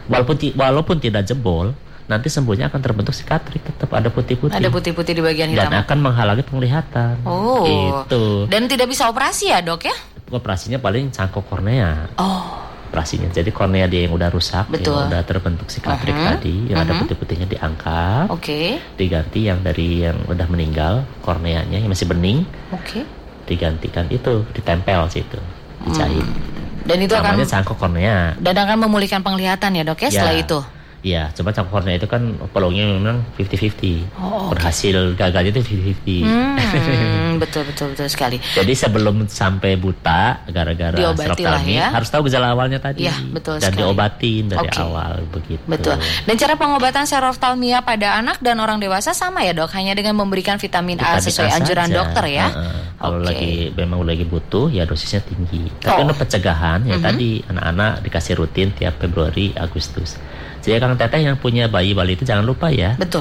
walaupun walaupun tidak jebol nanti sembuhnya akan terbentuk sikatrik tetap ada putih-putih. Ada putih-putih di bagian hitam. Dan akan menghalangi penglihatan. Oh. Itu. Dan tidak bisa operasi ya, Dok ya? Operasinya paling cangkok kornea. Oh. Operasinya. Jadi kornea dia yang udah rusak, Betul. yang udah terbentuk sikatrik uh -huh. tadi, yang uh -huh. ada uh-huh. putih-putihnya diangkat. Oke. Okay. Diganti yang dari yang udah meninggal, korneanya yang masih bening. Oke. Okay. Digantikan itu, ditempel situ, dijahit. Hmm. Dan itu Namanya akan cangkok kornea. Dan akan memulihkan penglihatan ya, Dok ya, ya. setelah itu. Iya, coba campurannya itu kan peluangnya memang 50-50. Oh, okay. Berhasil gagalnya itu 50-50. Hmm, betul betul betul sekali. Jadi sebelum sampai buta gara-gara stroke ya. harus tahu gejala awalnya tadi. Iya, betul Dan sekali. diobatin dari okay. awal begitu. Betul. Dan cara pengobatan seroftalmia pada anak dan orang dewasa sama ya, Dok? Hanya dengan memberikan vitamin, vitamin A sesuai A anjuran saja. dokter ya. Uh, uh. Kalau okay. lagi memang lagi butuh ya dosisnya tinggi. Tapi oh. untuk pencegahan ya mm -hmm. tadi anak-anak dikasih rutin tiap Februari Agustus. Jadi Kang Teteh yang punya bayi Bali itu jangan lupa ya. Betul.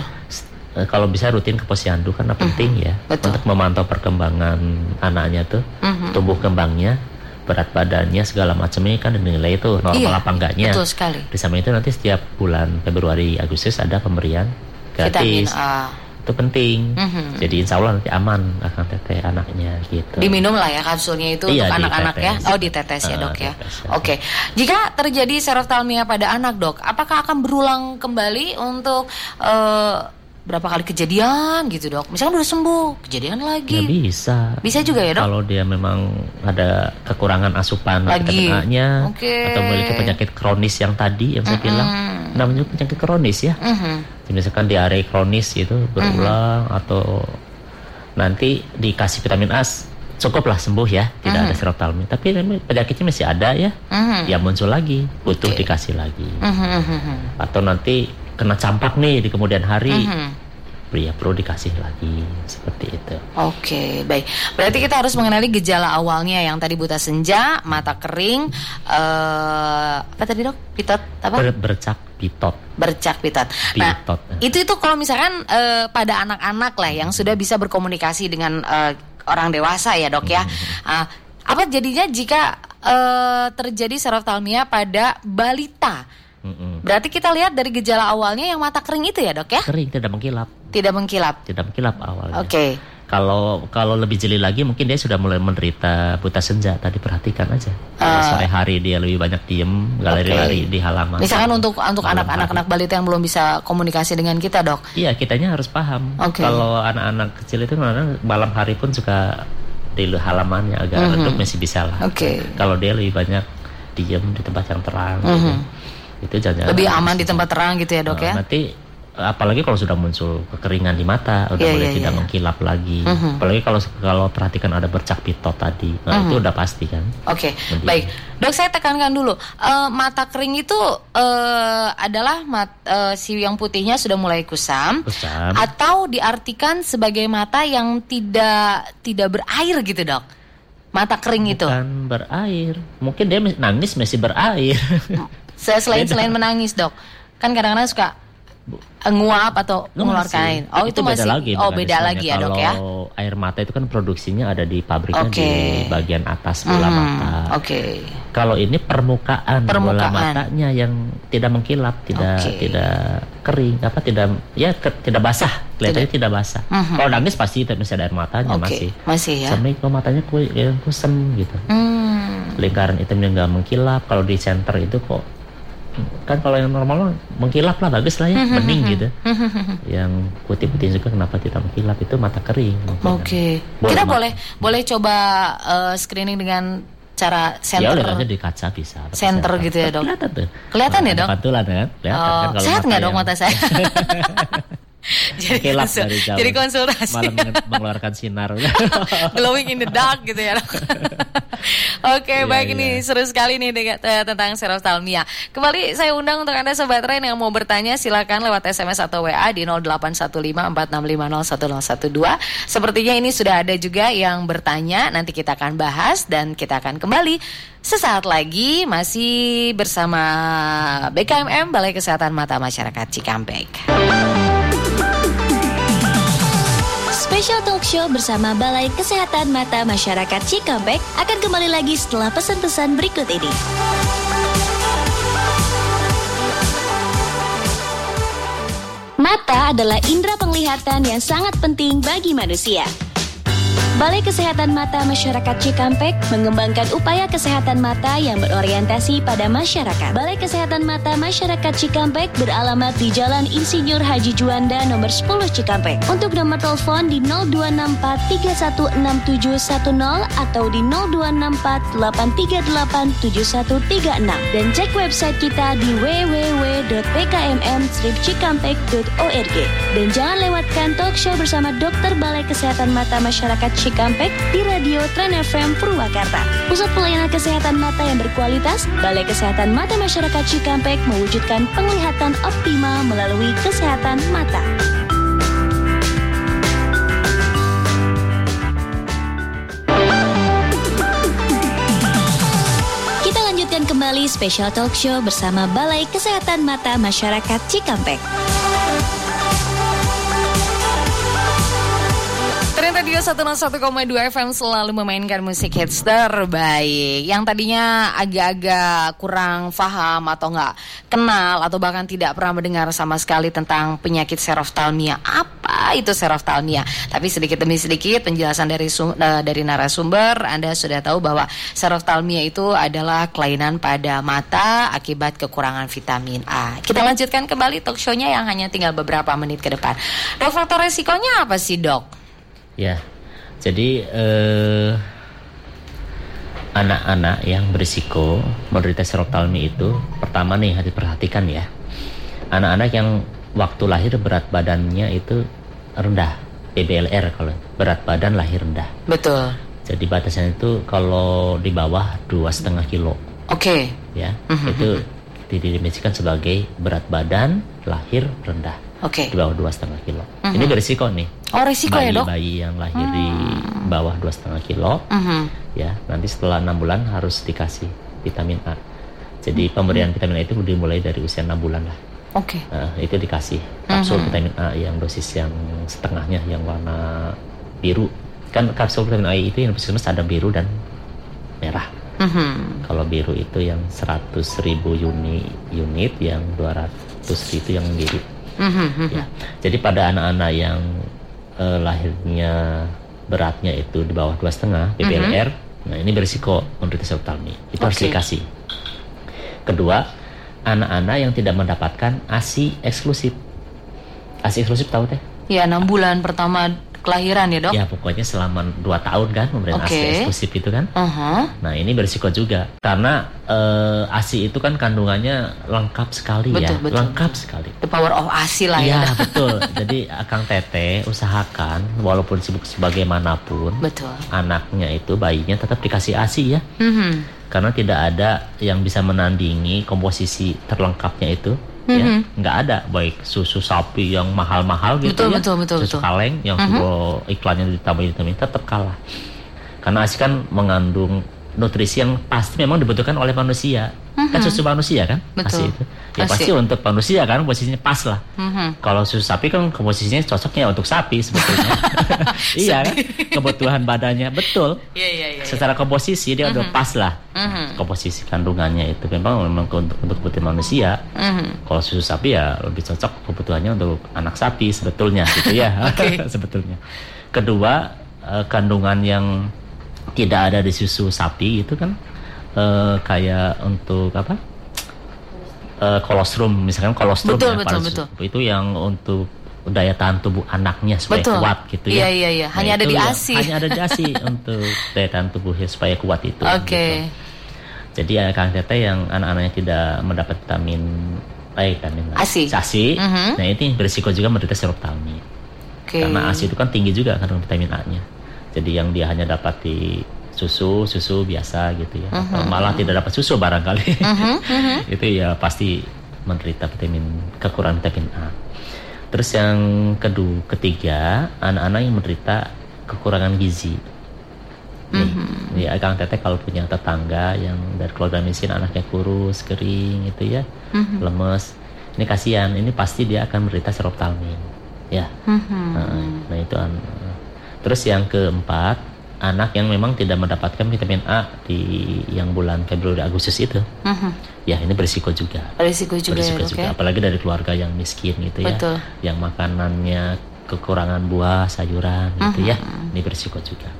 Eh, kalau bisa rutin ke posyandu karena penting ya Betul. untuk memantau perkembangan anaknya tuh, uh-huh. tumbuh kembangnya, berat badannya segala macamnya kan dinilai itu normal iya, apa enggaknya. Betul sekali. Di samping itu nanti setiap bulan Februari Agustus ada pemberian gratis. Vitamin A itu penting. Mm-hmm. Jadi insya Allah nanti aman akan teteh anaknya gitu. Diminum lah ya kapsulnya itu iya, untuk anak-anak ya. Oh ditetes ya dok ya. ya. Oke. Okay. Jika terjadi seroftalmia pada anak dok, apakah akan berulang kembali untuk uh, berapa kali kejadian gitu dok? Misalkan udah sembuh, kejadian lagi. Ya bisa. Bisa juga ya dok? Kalau dia memang ada kekurangan asupan lagi. okay. atau memiliki penyakit kronis yang tadi yang saya mm-hmm. bilang, namanya penyakit kronis ya. Mm-hmm misalkan diare kronis itu berulang uh-huh. atau nanti dikasih vitamin A cukup lah sembuh ya tidak uh-huh. ada serotalmi tapi penyakitnya masih ada ya uh-huh. ya muncul lagi butuh okay. dikasih lagi uh-huh. atau nanti kena campak nih di kemudian hari uh-huh ya perlu dikasih lagi seperti itu. Oke, baik. Berarti kita harus mengenali gejala awalnya yang tadi buta senja, mata kering, uh, apa tadi dok? Pitot apa? Ber bercak pitot. Bercak pitot. Nah, pitot. itu itu kalau misalkan uh, pada anak-anak lah yang sudah bisa berkomunikasi dengan uh, orang dewasa ya dok ya. Uh, apa jadinya jika uh, terjadi seroftalmia pada balita? Mm-mm. Berarti kita lihat dari gejala awalnya yang mata kering itu ya dok ya? Kering, tidak mengkilap. Tidak mengkilap. Tidak mengkilap awalnya. Oke. Okay. Kalau kalau lebih jeli lagi mungkin dia sudah mulai menderita buta senja. Tadi perhatikan aja. Uh, sore hari dia lebih banyak diem, lari-lari okay. di halaman. Misalkan untuk untuk anak-anak anak balita yang belum bisa komunikasi dengan kita dok. Iya, kitanya harus paham. Okay. Kalau anak-anak kecil itu malam hari pun suka di halamannya agak mm -hmm. redup masih bisa lah. Okay. Kalau dia lebih banyak diem di tempat yang terang. Mm -hmm. gitu itu jangan lebih aman di tempat terang gitu ya dok nah, ya? nanti apalagi kalau sudah muncul kekeringan di mata udah yeah, mulai yeah, tidak yeah. mengkilap lagi. Uh -huh. apalagi kalau kalau perhatikan ada bercak pitot tadi. Nah uh -huh. itu udah pasti kan? Oke okay. baik. Dok saya tekankan dulu. Uh, mata kering itu uh, adalah mat, uh, si yang putihnya sudah mulai kusam, kusam. atau diartikan sebagai mata yang tidak tidak berair gitu dok? Mata kering Bukan itu. Bukan berair. Mungkin dia nangis masih berair selain selain menangis dok kan kadang-kadang suka nguap atau mengeluarkan air. Oh itu, itu masih lagi, oh beda lagi ya dok ya. Kalau air mata itu kan produksinya ada di pabriknya okay. di bagian atas bola hmm, mata. Oke. Okay. Kalau ini permukaan, permukaan bola matanya yang tidak mengkilap, tidak okay. tidak kering, apa tidak ya ke, tidak basah, kelihatannya tidak, tidak basah. Uh -huh. Kalau nangis pasti tidak bisa ada air matanya okay. masih. Masih ya. Sampai kalau matanya kusem gitu. Hmm. Lingkaran hitamnya nggak mengkilap. Kalau di center itu kok kan kalau yang normal mengkilap lah bagus lah ya hmm, bening hmm, gitu. Yang putih-putih juga kenapa tidak mengkilap itu mata kering oke. Okay. kita boleh boleh coba uh, screening dengan cara center ya udah di kaca bisa center gitu ya dok. Kelihatan tuh. Kelihatan ya dok? kebetulan kan kelihatan oh, kan sehat nggak dok mata saya jadi Kilap konsul, dari jauh. Jadi konsultasi. Malam mengeluarkan sinar. Glowing in the dark gitu ya. Oke, okay, iya, yeah, baik yeah. ini seru sekali nih uh, tentang seroftalmia. Kembali saya undang untuk Anda sobat Rain yang mau bertanya silakan lewat SMS atau WA di 081546501012. Sepertinya ini sudah ada juga yang bertanya, nanti kita akan bahas dan kita akan kembali Sesaat lagi masih bersama BKMM Balai Kesehatan Mata Masyarakat Cikampek. Special Talk Show bersama Balai Kesehatan Mata Masyarakat Cikampek akan kembali lagi setelah pesan-pesan berikut ini. Mata adalah indera penglihatan yang sangat penting bagi manusia. Balai Kesehatan Mata Masyarakat Cikampek mengembangkan upaya kesehatan mata yang berorientasi pada masyarakat. Balai Kesehatan Mata Masyarakat Cikampek beralamat di Jalan Insinyur Haji Juanda nomor 10 Cikampek. Untuk nomor telepon di 0264316710 atau di 0264838736 dan cek website kita di www.pkmm-cikampek.org. Dan jangan lewatkan talk show bersama Dokter Balai Kesehatan Mata Masyarakat Cikampek di Radio Tren FM Purwakarta. Pusat pelayanan kesehatan mata yang berkualitas, Balai Kesehatan Mata Masyarakat Cikampek mewujudkan penglihatan optimal melalui kesehatan mata. Kembali special talk show bersama Balai Kesehatan Mata Masyarakat Cikampek. Radio 101,2 FM selalu memainkan musik hits terbaik Yang tadinya agak-agak kurang paham atau nggak kenal Atau bahkan tidak pernah mendengar sama sekali tentang penyakit seroftalmia Apa itu seroftalmia? Tapi sedikit demi sedikit penjelasan dari uh, dari narasumber Anda sudah tahu bahwa seroftalmia itu adalah kelainan pada mata akibat kekurangan vitamin A Kita lanjutkan kembali talk show-nya yang hanya tinggal beberapa menit ke depan Dok, faktor resikonya apa sih dok? Ya, jadi eh, anak-anak yang berisiko menderita seroktalmi itu pertama nih harus diperhatikan ya. Anak-anak yang waktu lahir berat badannya itu rendah, PBLR kalau berat badan lahir rendah. Betul. Jadi batasannya itu kalau di bawah dua setengah kilo. Oke. Okay. Ya, mm -hmm. itu didefinisikan sebagai berat badan lahir rendah. Oke. Okay. Di bawah dua setengah kilo. Uh -huh. Ini berisiko nih. Oh risiko bayi, ya dok? Bayi yang lahir hmm. di bawah dua setengah kilo, uh -huh. ya nanti setelah enam bulan harus dikasih vitamin A. Jadi uh pemberian vitamin A itu dimulai dari usia enam bulan lah. Oke. Okay. Nah, itu dikasih kapsul uh -huh. vitamin A yang dosis yang setengahnya yang warna biru. kan kapsul vitamin A itu yang puskesmas ada biru dan merah. Mm-hmm. Kalau biru itu yang 100 ribu unit, unit yang 200 itu yang biru. Mm-hmm. Ya. Jadi pada anak-anak yang uh, lahirnya beratnya itu di bawah dua setengah PPLR, mm-hmm. nah ini berisiko menderita serotami. Itu okay. harus dikasih. Kedua, anak-anak yang tidak mendapatkan ASI eksklusif. ASI eksklusif tahu teh? Ya, enam bulan pertama kelahiran ya dok? Ya pokoknya selama 2 tahun kan pemberian okay. ASI eksklusif itu kan. Uh -huh. Nah ini berisiko juga karena uh, ASI itu kan kandungannya lengkap sekali betul, ya, betul. lengkap sekali. The power of ASI lah ya. Ya betul. Jadi Akang Tete usahakan walaupun sibuk sebagaimanapun, betul. anaknya itu bayinya tetap dikasih ASI ya. Mhm. -huh. Karena tidak ada yang bisa menandingi komposisi terlengkapnya itu mm-hmm. ya nggak ada baik susu sapi yang mahal-mahal gitu betul, ya betul, betul, susu betul. kaleng yang mm-hmm. iklannya ditambah ditambah tetap kalah karena ASI kan mengandung nutrisi yang pasti memang dibutuhkan oleh manusia mm-hmm. kan susu manusia kan? Betul. Itu. Ya pasti untuk manusia kan posisinya pas lah. Mm-hmm. kalau susu sapi kan komposisinya cocoknya untuk sapi sebetulnya. Iya kan? Kebutuhan badannya. Betul. Yeah, yeah, yeah, secara komposisi dia mm-hmm. udah pas lah. Mm-hmm. komposisi kandungannya itu memang memang untuk untuk kebutuhan manusia. Mm-hmm. kalau susu sapi ya lebih cocok kebutuhannya untuk anak sapi sebetulnya gitu ya. Sebetulnya. Kedua eh, kandungan yang tidak ada di susu sapi itu kan uh, kayak untuk apa uh, kolostrum misalkan kolostrum betul, ya, betul, betul. itu yang untuk daya tahan tubuh anaknya supaya betul. kuat gitu ya. Iya iya iya. Nah, hanya ada di ASI. hanya ada di ASI untuk daya tahan tubuhnya supaya kuat itu. Oke. Okay. Gitu. Jadi ya Kang Tete yang anak-anaknya tidak mendapat vitamin baik kan ASI. ASI. Mm -hmm. Nah, ini berisiko juga menderita serotami. Okay. Karena ASI itu kan tinggi juga kandungan vitamin A-nya jadi yang dia hanya dapat di susu susu biasa gitu ya uh -huh. malah tidak dapat susu barangkali uh -huh. Uh -huh. itu ya pasti menderita vitamin kekurangan vitamin A terus yang kedua ketiga anak-anak yang menderita kekurangan gizi nih uh-huh. ya Kang Teteh kalau punya tetangga yang dari keluarga miskin anaknya kurus kering itu ya uh-huh. lemes ini kasihan ini pasti dia akan menderita seroptalmin ya uh-huh. nah, nah itu Terus yang keempat, anak yang memang tidak mendapatkan vitamin A di yang bulan Februari Agustus itu, uh-huh. ya ini berisiko juga. Berisiko juga. Berisiko ya, juga, okay. apalagi dari keluarga yang miskin gitu ya, Betul. ya, yang makanannya kekurangan buah, sayuran gitu uh-huh. ya, ini berisiko juga.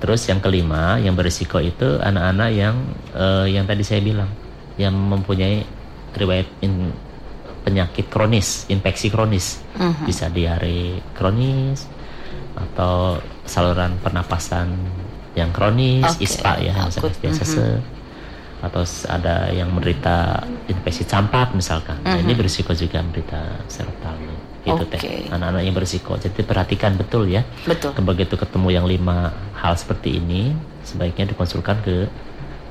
Terus yang kelima, yang berisiko itu anak-anak yang uh, yang tadi saya bilang, yang mempunyai riwayat in, penyakit kronis, infeksi kronis, uh-huh. bisa diare kronis, atau saluran pernapasan yang kronis, okay. ISPA ya, misalnya biasa mm -hmm. atau ada yang menderita infeksi campak misalkan. Mm -hmm. Nah, ini mhm. berisiko juga menderita serotali. Gitu okay. teh. Anak-anak yang berisiko. Jadi perhatikan betul ya. Betul. Begitu ketemu yang lima hal seperti ini, sebaiknya dikonsulkan ke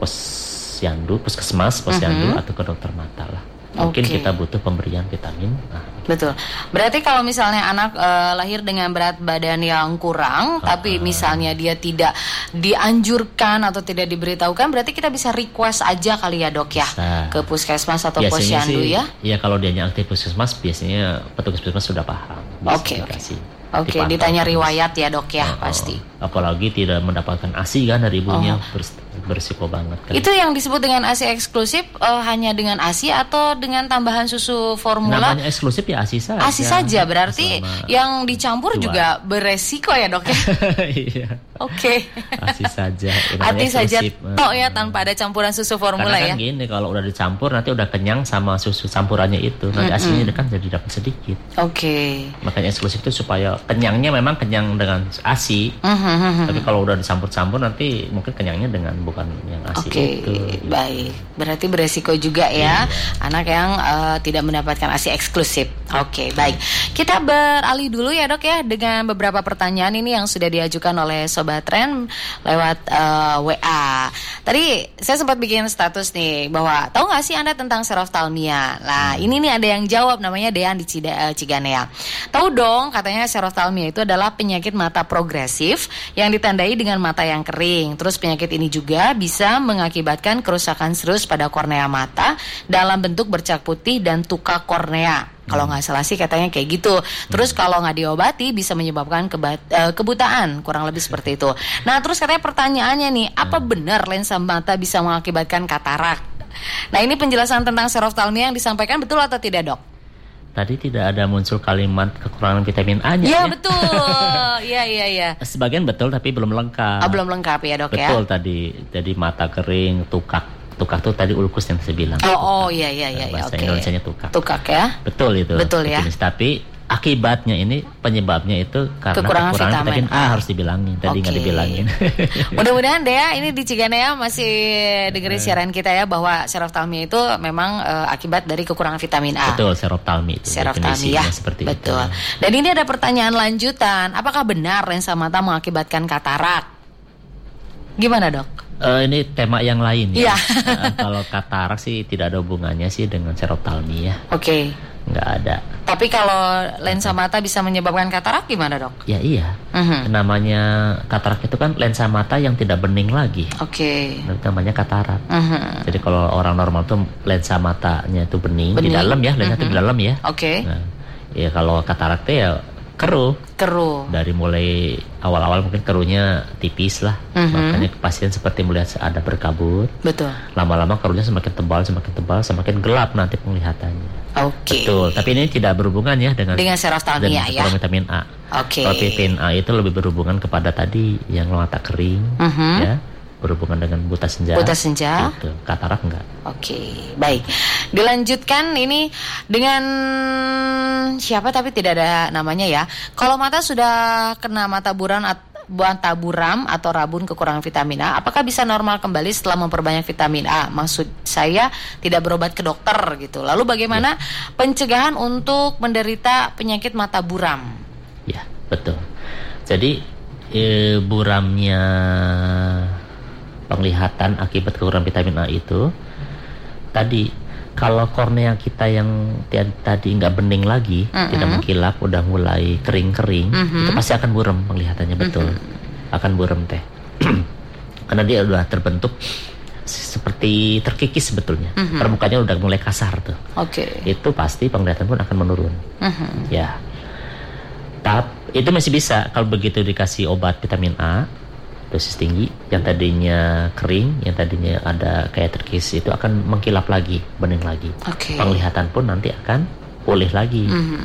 posyandu, puskesmas, posyandu mm -hmm. atau ke dokter mata lah mungkin okay. kita butuh pemberian vitamin nah. betul berarti kalau misalnya anak uh, lahir dengan berat badan yang kurang uh, tapi misalnya dia tidak dianjurkan atau tidak diberitahukan berarti kita bisa request aja kali ya dok ya bisa. ke puskesmas atau biasanya posyandu sih, ya ya kalau dia aktif puskesmas biasanya petugas puskesmas sudah paham oke oke Oke, okay, ditanya riwayat ya dok ya, oh, pasti. Apalagi tidak mendapatkan ASI kan dari ibunya, oh bersiko banget. Kan? Itu yang disebut dengan ASI eksklusif uh, hanya dengan ASI atau dengan tambahan susu formula? Namanya eksklusif ya ASI saja. ASI saja berarti yang dicampur dua. juga beresiko ya dok ya. iya. Oke. Okay. ASI saja. ASI saja tok ya tanpa ada campuran susu formula Karena kan ya. gini kalau udah dicampur nanti udah kenyang sama susu campurannya itu nanti mm -hmm. asinya kan jadi dapat sedikit. Oke. Okay. Makanya eksklusif itu supaya kenyangnya memang kenyang dengan ASI. Mm -hmm. Tapi kalau udah dicampur-campur nanti mungkin kenyangnya dengan bukan yang asli Oke, okay, baik. Berarti beresiko juga ya iya. anak yang uh, tidak mendapatkan ASI eksklusif. Oke, okay, baik. Kita beralih dulu ya, Dok ya dengan beberapa pertanyaan ini yang sudah diajukan oleh sobat Tren lewat uh, eh, WA. Tadi saya sempat bikin status nih bahwa tahu nggak sih Anda tentang seroftalmia? Nah, hmm. ini nih ada yang jawab namanya Dean di Cida, uh, Ciganea. Tahu dong, katanya seroftalmia itu adalah penyakit mata progresif yang ditandai dengan mata yang kering. Terus penyakit ini juga bisa mengakibatkan kerusakan serius pada kornea mata dalam bentuk bercak putih dan tukak kornea. Kalau nggak salah sih katanya kayak gitu. Terus kalau nggak diobati bisa menyebabkan uh, kebutaan, kurang lebih seperti itu. Nah terus katanya pertanyaannya nih, apa benar lensa mata bisa mengakibatkan katarak? Nah ini penjelasan tentang seroftalmia yang disampaikan betul atau tidak dok? Tadi tidak ada muncul kalimat kekurangan vitamin A-nya. Ya, ya betul. Iya iya iya. Sebagian betul tapi belum lengkap. Oh, belum lengkap ya dok betul, ya. Betul tadi. Jadi mata kering, tukak. Tukak tuh tadi ulkus yang saya bilang. Oh, oh iya iya iya. Bahasa okay. Indonesia-nya tukak. Tukak ya. Betul itu. Betul ya. Tapi akibatnya ini penyebabnya itu karena kekurangan, kekurangan vitamin, A harus dibilangin tadi nggak okay. dibilangin. Mudah-mudahan deh ya ini di Ciganea masih dengerin iya. siaran kita ya bahwa seroftalmia itu memang uh, akibat dari kekurangan vitamin A. Betul seroftalmia itu. Seroftalmia seperti Betul. itu. Dan ini ada pertanyaan lanjutan, apakah benar lensa mata mengakibatkan katarak? Gimana dok? Uh, ini tema yang lain ya. Yeah. uh, kalau katarak sih tidak ada hubungannya sih dengan seroftalmia. Oke. Okay nggak ada. Tapi kalau lensa mata bisa menyebabkan katarak gimana dok? Ya iya. Uh-huh. Namanya katarak itu kan lensa mata yang tidak bening lagi. Oke. Okay. Namanya katarak. Uh-huh. Jadi kalau orang normal tuh lensa matanya itu bening, bening. di dalam ya, lensa uh-huh. itu di dalam ya. Oke. Okay. Nah, ya kalau katarak itu ya keruh. Keruh. Dari mulai awal-awal mungkin keruhnya tipis lah. Uh-huh. Makanya pasien seperti melihat ada berkabut. Betul. Lama-lama keruhnya semakin tebal, semakin tebal, semakin gelap nanti penglihatannya. Oke. Okay. Betul. Tapi ini tidak berhubungan ya dengan dengan serostalmia ya. vitamin A. Oke. Okay. Kalau vitamin A itu lebih berhubungan kepada tadi yang mata kering, uh -huh. ya berhubungan dengan buta senja. Buta senja. Gitu. Katarak enggak. Oke, okay, baik. Dilanjutkan ini dengan siapa tapi tidak ada namanya ya. Kalau mata sudah kena mata buram atau buang taburam atau rabun kekurangan vitamin A, apakah bisa normal kembali setelah memperbanyak vitamin A? Maksud saya tidak berobat ke dokter gitu. Lalu bagaimana ya. pencegahan untuk menderita penyakit mata buram? Ya, betul. Jadi e, buramnya penglihatan akibat kekurangan vitamin A itu tadi kalau kornea kita yang tadi nggak bening lagi, mm -hmm. tidak mengkilap, udah mulai kering-kering, mm -hmm. itu pasti akan buram penglihatannya betul, mm -hmm. akan buram teh, karena dia udah terbentuk seperti terkikis sebetulnya, mm -hmm. permukaannya udah mulai kasar tuh. Oke. Okay. Itu pasti penglihatan pun akan menurun. Mm -hmm. Ya. Tapi itu masih bisa kalau begitu dikasih obat vitamin A, dosis tinggi yang tadinya kering yang tadinya ada kayak terkis itu akan mengkilap lagi bening lagi okay. penglihatan pun nanti akan pulih lagi mm-hmm.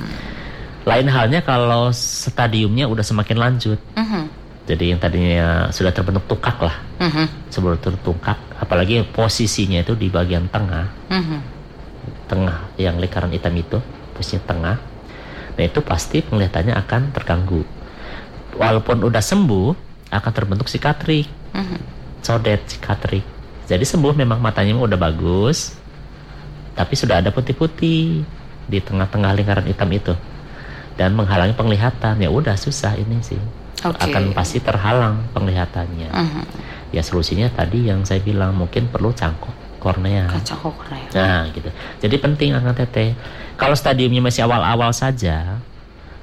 lain halnya kalau stadiumnya udah semakin lanjut mm-hmm. jadi yang tadinya sudah terbentuk tukak lah mm-hmm. sebelum tertukak apalagi posisinya itu di bagian tengah mm-hmm. tengah yang lingkaran hitam itu posisinya tengah nah itu pasti penglihatannya akan terganggu walaupun udah sembuh akan terbentuk sikatrik mm-hmm. sodet sikatrik jadi sembuh memang matanya udah bagus tapi sudah ada putih-putih di tengah-tengah lingkaran hitam itu dan menghalangi penglihatan ya udah susah ini sih okay. akan pasti terhalang penglihatannya mm-hmm. ya solusinya tadi yang saya bilang mungkin perlu cangkok kornea. Cangkok kornea. Nah, gitu. Jadi penting angkat teteh. Kalau stadiumnya masih awal-awal saja,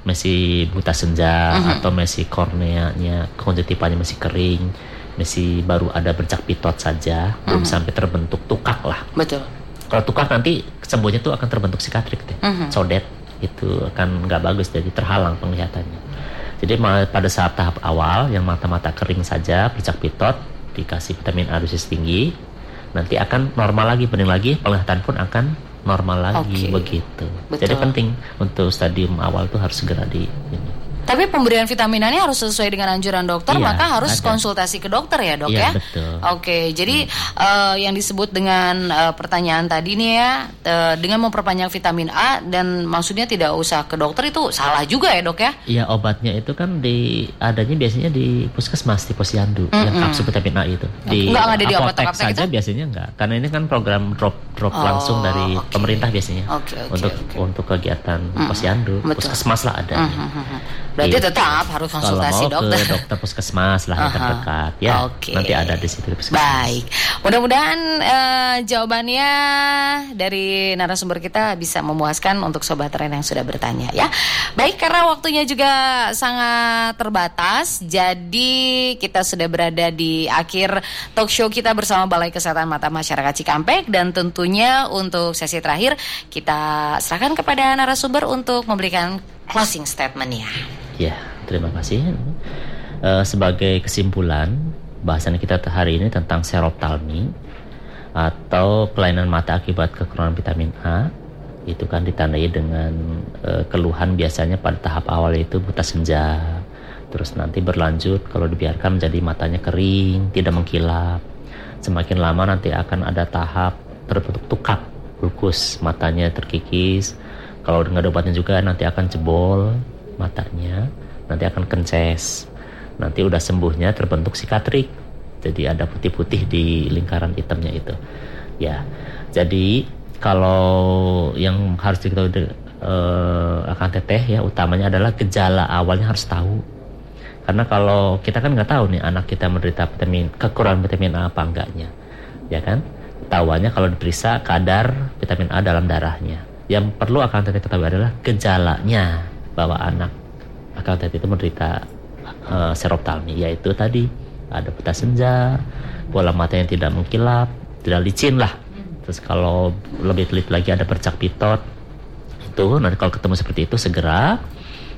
masih buta senja uh-huh. atau masih korneanya konjektivanya masih kering masih baru ada bercak pitot saja uh-huh. belum sampai terbentuk tukak lah betul kalau tukak nanti sembuhnya tuh akan terbentuk sikatrik deh uh-huh. sodet itu akan nggak bagus jadi terhalang penglihatannya jadi pada saat tahap awal yang mata-mata kering saja bercak pitot dikasih vitamin A dosis tinggi nanti akan normal lagi bening lagi penglihatan pun akan normal lagi okay. begitu. Betul. Jadi penting untuk stadium awal tuh harus segera di ini. Tapi pemberian vitamin A ini harus sesuai dengan anjuran dokter, iya, maka harus ada. konsultasi ke dokter ya dok iya, ya. Betul. Oke, jadi hmm. uh, yang disebut dengan uh, pertanyaan tadi nih ya, uh, dengan memperpanjang vitamin A dan maksudnya tidak usah ke dokter itu salah juga ya dok ya? Iya obatnya itu kan di adanya biasanya di puskesmas di posyandu mm -hmm. yang kapsul vitamin A itu. Di enggak ada di apotek saja itu? biasanya enggak, karena ini kan program drop drop oh, langsung dari okay. pemerintah biasanya okay, okay, untuk okay. untuk kegiatan mm -hmm. posyandu, Betul. puskesmas lah ada. Mm -hmm. Berarti iya. tetap harus konsultasi Kalau mau dokter. ke dokter puskesmas lah yang terdekat ya. Okay. Nanti ada di situ puskesmas. Baik. Mudah-mudahan uh, jawabannya dari narasumber kita bisa memuaskan untuk sobat tren yang sudah bertanya ya. Baik karena waktunya juga sangat terbatas, jadi kita sudah berada di akhir talk show kita bersama Balai Kesehatan Mata Masyarakat Cikampek dan tentunya untuk sesi terakhir kita serahkan kepada narasumber untuk memberikan closing statementnya. Ya, terima kasih. Uh, sebagai kesimpulan, bahasan kita hari ini tentang seroptalmi atau kelainan mata akibat kekurangan vitamin A. Itu kan ditandai dengan uh, keluhan biasanya pada tahap awal itu buta senja. Terus nanti berlanjut kalau dibiarkan menjadi matanya kering, tidak mengkilap. Semakin lama nanti akan ada tahap terbentuk tukap, glukus, matanya terkikis. Kalau dengan obatnya juga nanti akan jebol, matanya nanti akan kences. Nanti udah sembuhnya terbentuk sikatrik. Jadi ada putih-putih di lingkaran hitamnya itu. Ya jadi kalau yang harus diketahui uh, akan teteh ya utamanya adalah gejala awalnya harus tahu. Karena kalau kita kan nggak tahu nih anak kita menderita vitamin kekurangan vitamin A apa enggaknya. Ya kan? Tahuannya kalau diperiksa kadar vitamin A dalam darahnya. Yang perlu akan teteh ketahui adalah gejalanya bahwa anak akal itu menderita uh, seroptalmi yaitu tadi ada peta senja, bola mata yang tidak mengkilap, tidak licin lah. Terus kalau lebih teliti lagi ada percak pitot. Itu nanti kalau ketemu seperti itu segera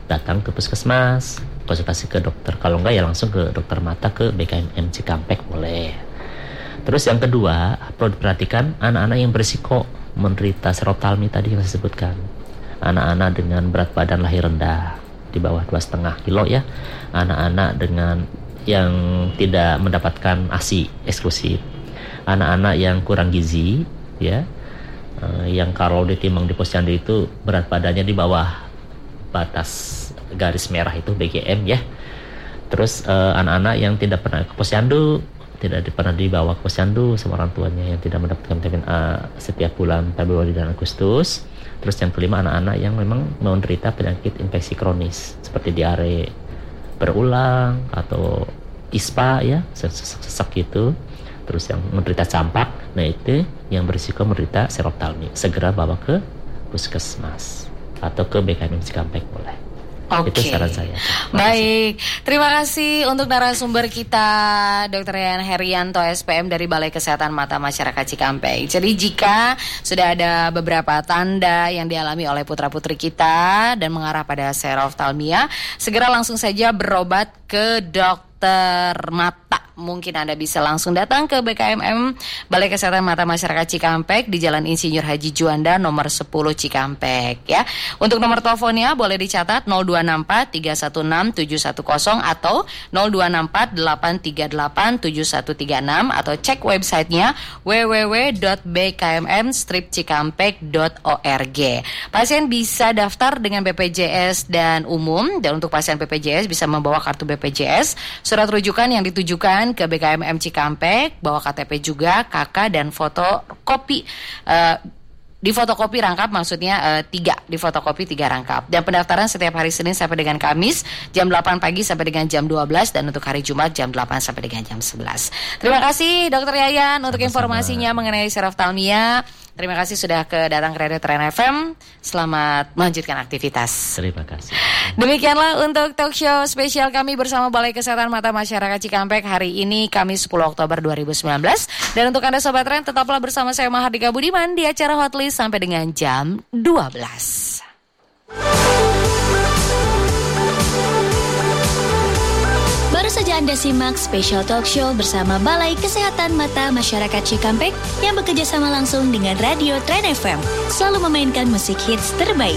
datang ke puskesmas, konsultasi ke dokter. Kalau enggak ya langsung ke dokter mata ke BKMM Cikampek boleh. Terus yang kedua, perlu diperhatikan anak-anak yang berisiko menderita seroptalmi tadi yang saya sebutkan anak-anak dengan berat badan lahir rendah di bawah dua setengah kilo ya. Anak-anak dengan yang tidak mendapatkan asi eksklusif. Anak-anak yang kurang gizi ya. Uh, yang kalau ditimbang di posyandu itu berat badannya di bawah batas garis merah itu BGM ya. Terus eh, anak-anak yang tidak pernah ke posyandu tidak pernah dibawa ke posyandu sama orang tuanya yang tidak mendapatkan vitamin A setiap bulan Februari dan Agustus Terus yang kelima anak-anak yang memang menderita penyakit infeksi kronis seperti diare berulang atau ISPA ya sesak-sesak gitu. Terus yang menderita campak, nah itu yang berisiko menderita seroptalmi. Segera bawa ke puskesmas atau ke BKM Cikampek boleh. Oke. Okay. Itu saran saya. Baik, terima kasih untuk narasumber kita Dr. Yan Herianto SPM dari Balai Kesehatan Mata Masyarakat Cikampek. Jadi jika sudah ada beberapa tanda yang dialami oleh putra-putri kita dan mengarah pada seroftalmia, segera langsung saja berobat ke dokter mata mungkin Anda bisa langsung datang ke BKMM Balai Kesehatan Mata Masyarakat Cikampek di Jalan Insinyur Haji Juanda nomor 10 Cikampek ya. Untuk nomor teleponnya boleh dicatat 0264 316 710 atau 0264 838 7136 atau cek websitenya www.bkmm-cikampek.org. Pasien bisa daftar dengan BPJS dan umum dan untuk pasien BPJS bisa membawa kartu BPJS, surat rujukan yang ditujukan ke BKMM Cikampek, bawa KTP juga, KK dan foto kopi uh, di fotokopi rangkap maksudnya uh, tiga di fotokopi tiga rangkap. Dan pendaftaran setiap hari Senin sampai dengan Kamis jam 8 pagi sampai dengan jam 12 dan untuk hari Jumat jam 8 sampai dengan jam 11 terima kasih Dokter Yayan untuk Sama-sama. informasinya mengenai seroftalmia Terima kasih sudah kedatang ke Radio Tren FM. Selamat melanjutkan aktivitas. Terima kasih. Demikianlah untuk talk show spesial kami bersama Balai Kesehatan Mata Masyarakat Cikampek hari ini Kamis 10 Oktober 2019. Dan untuk Anda Sobat Tren tetaplah bersama saya Mahardika Budiman di acara Hotlist sampai dengan jam 12. Saja Anda simak special talk show bersama Balai Kesehatan Mata Masyarakat Cikampek yang bekerja sama langsung dengan Radio Tren FM, selalu memainkan musik hits terbaik.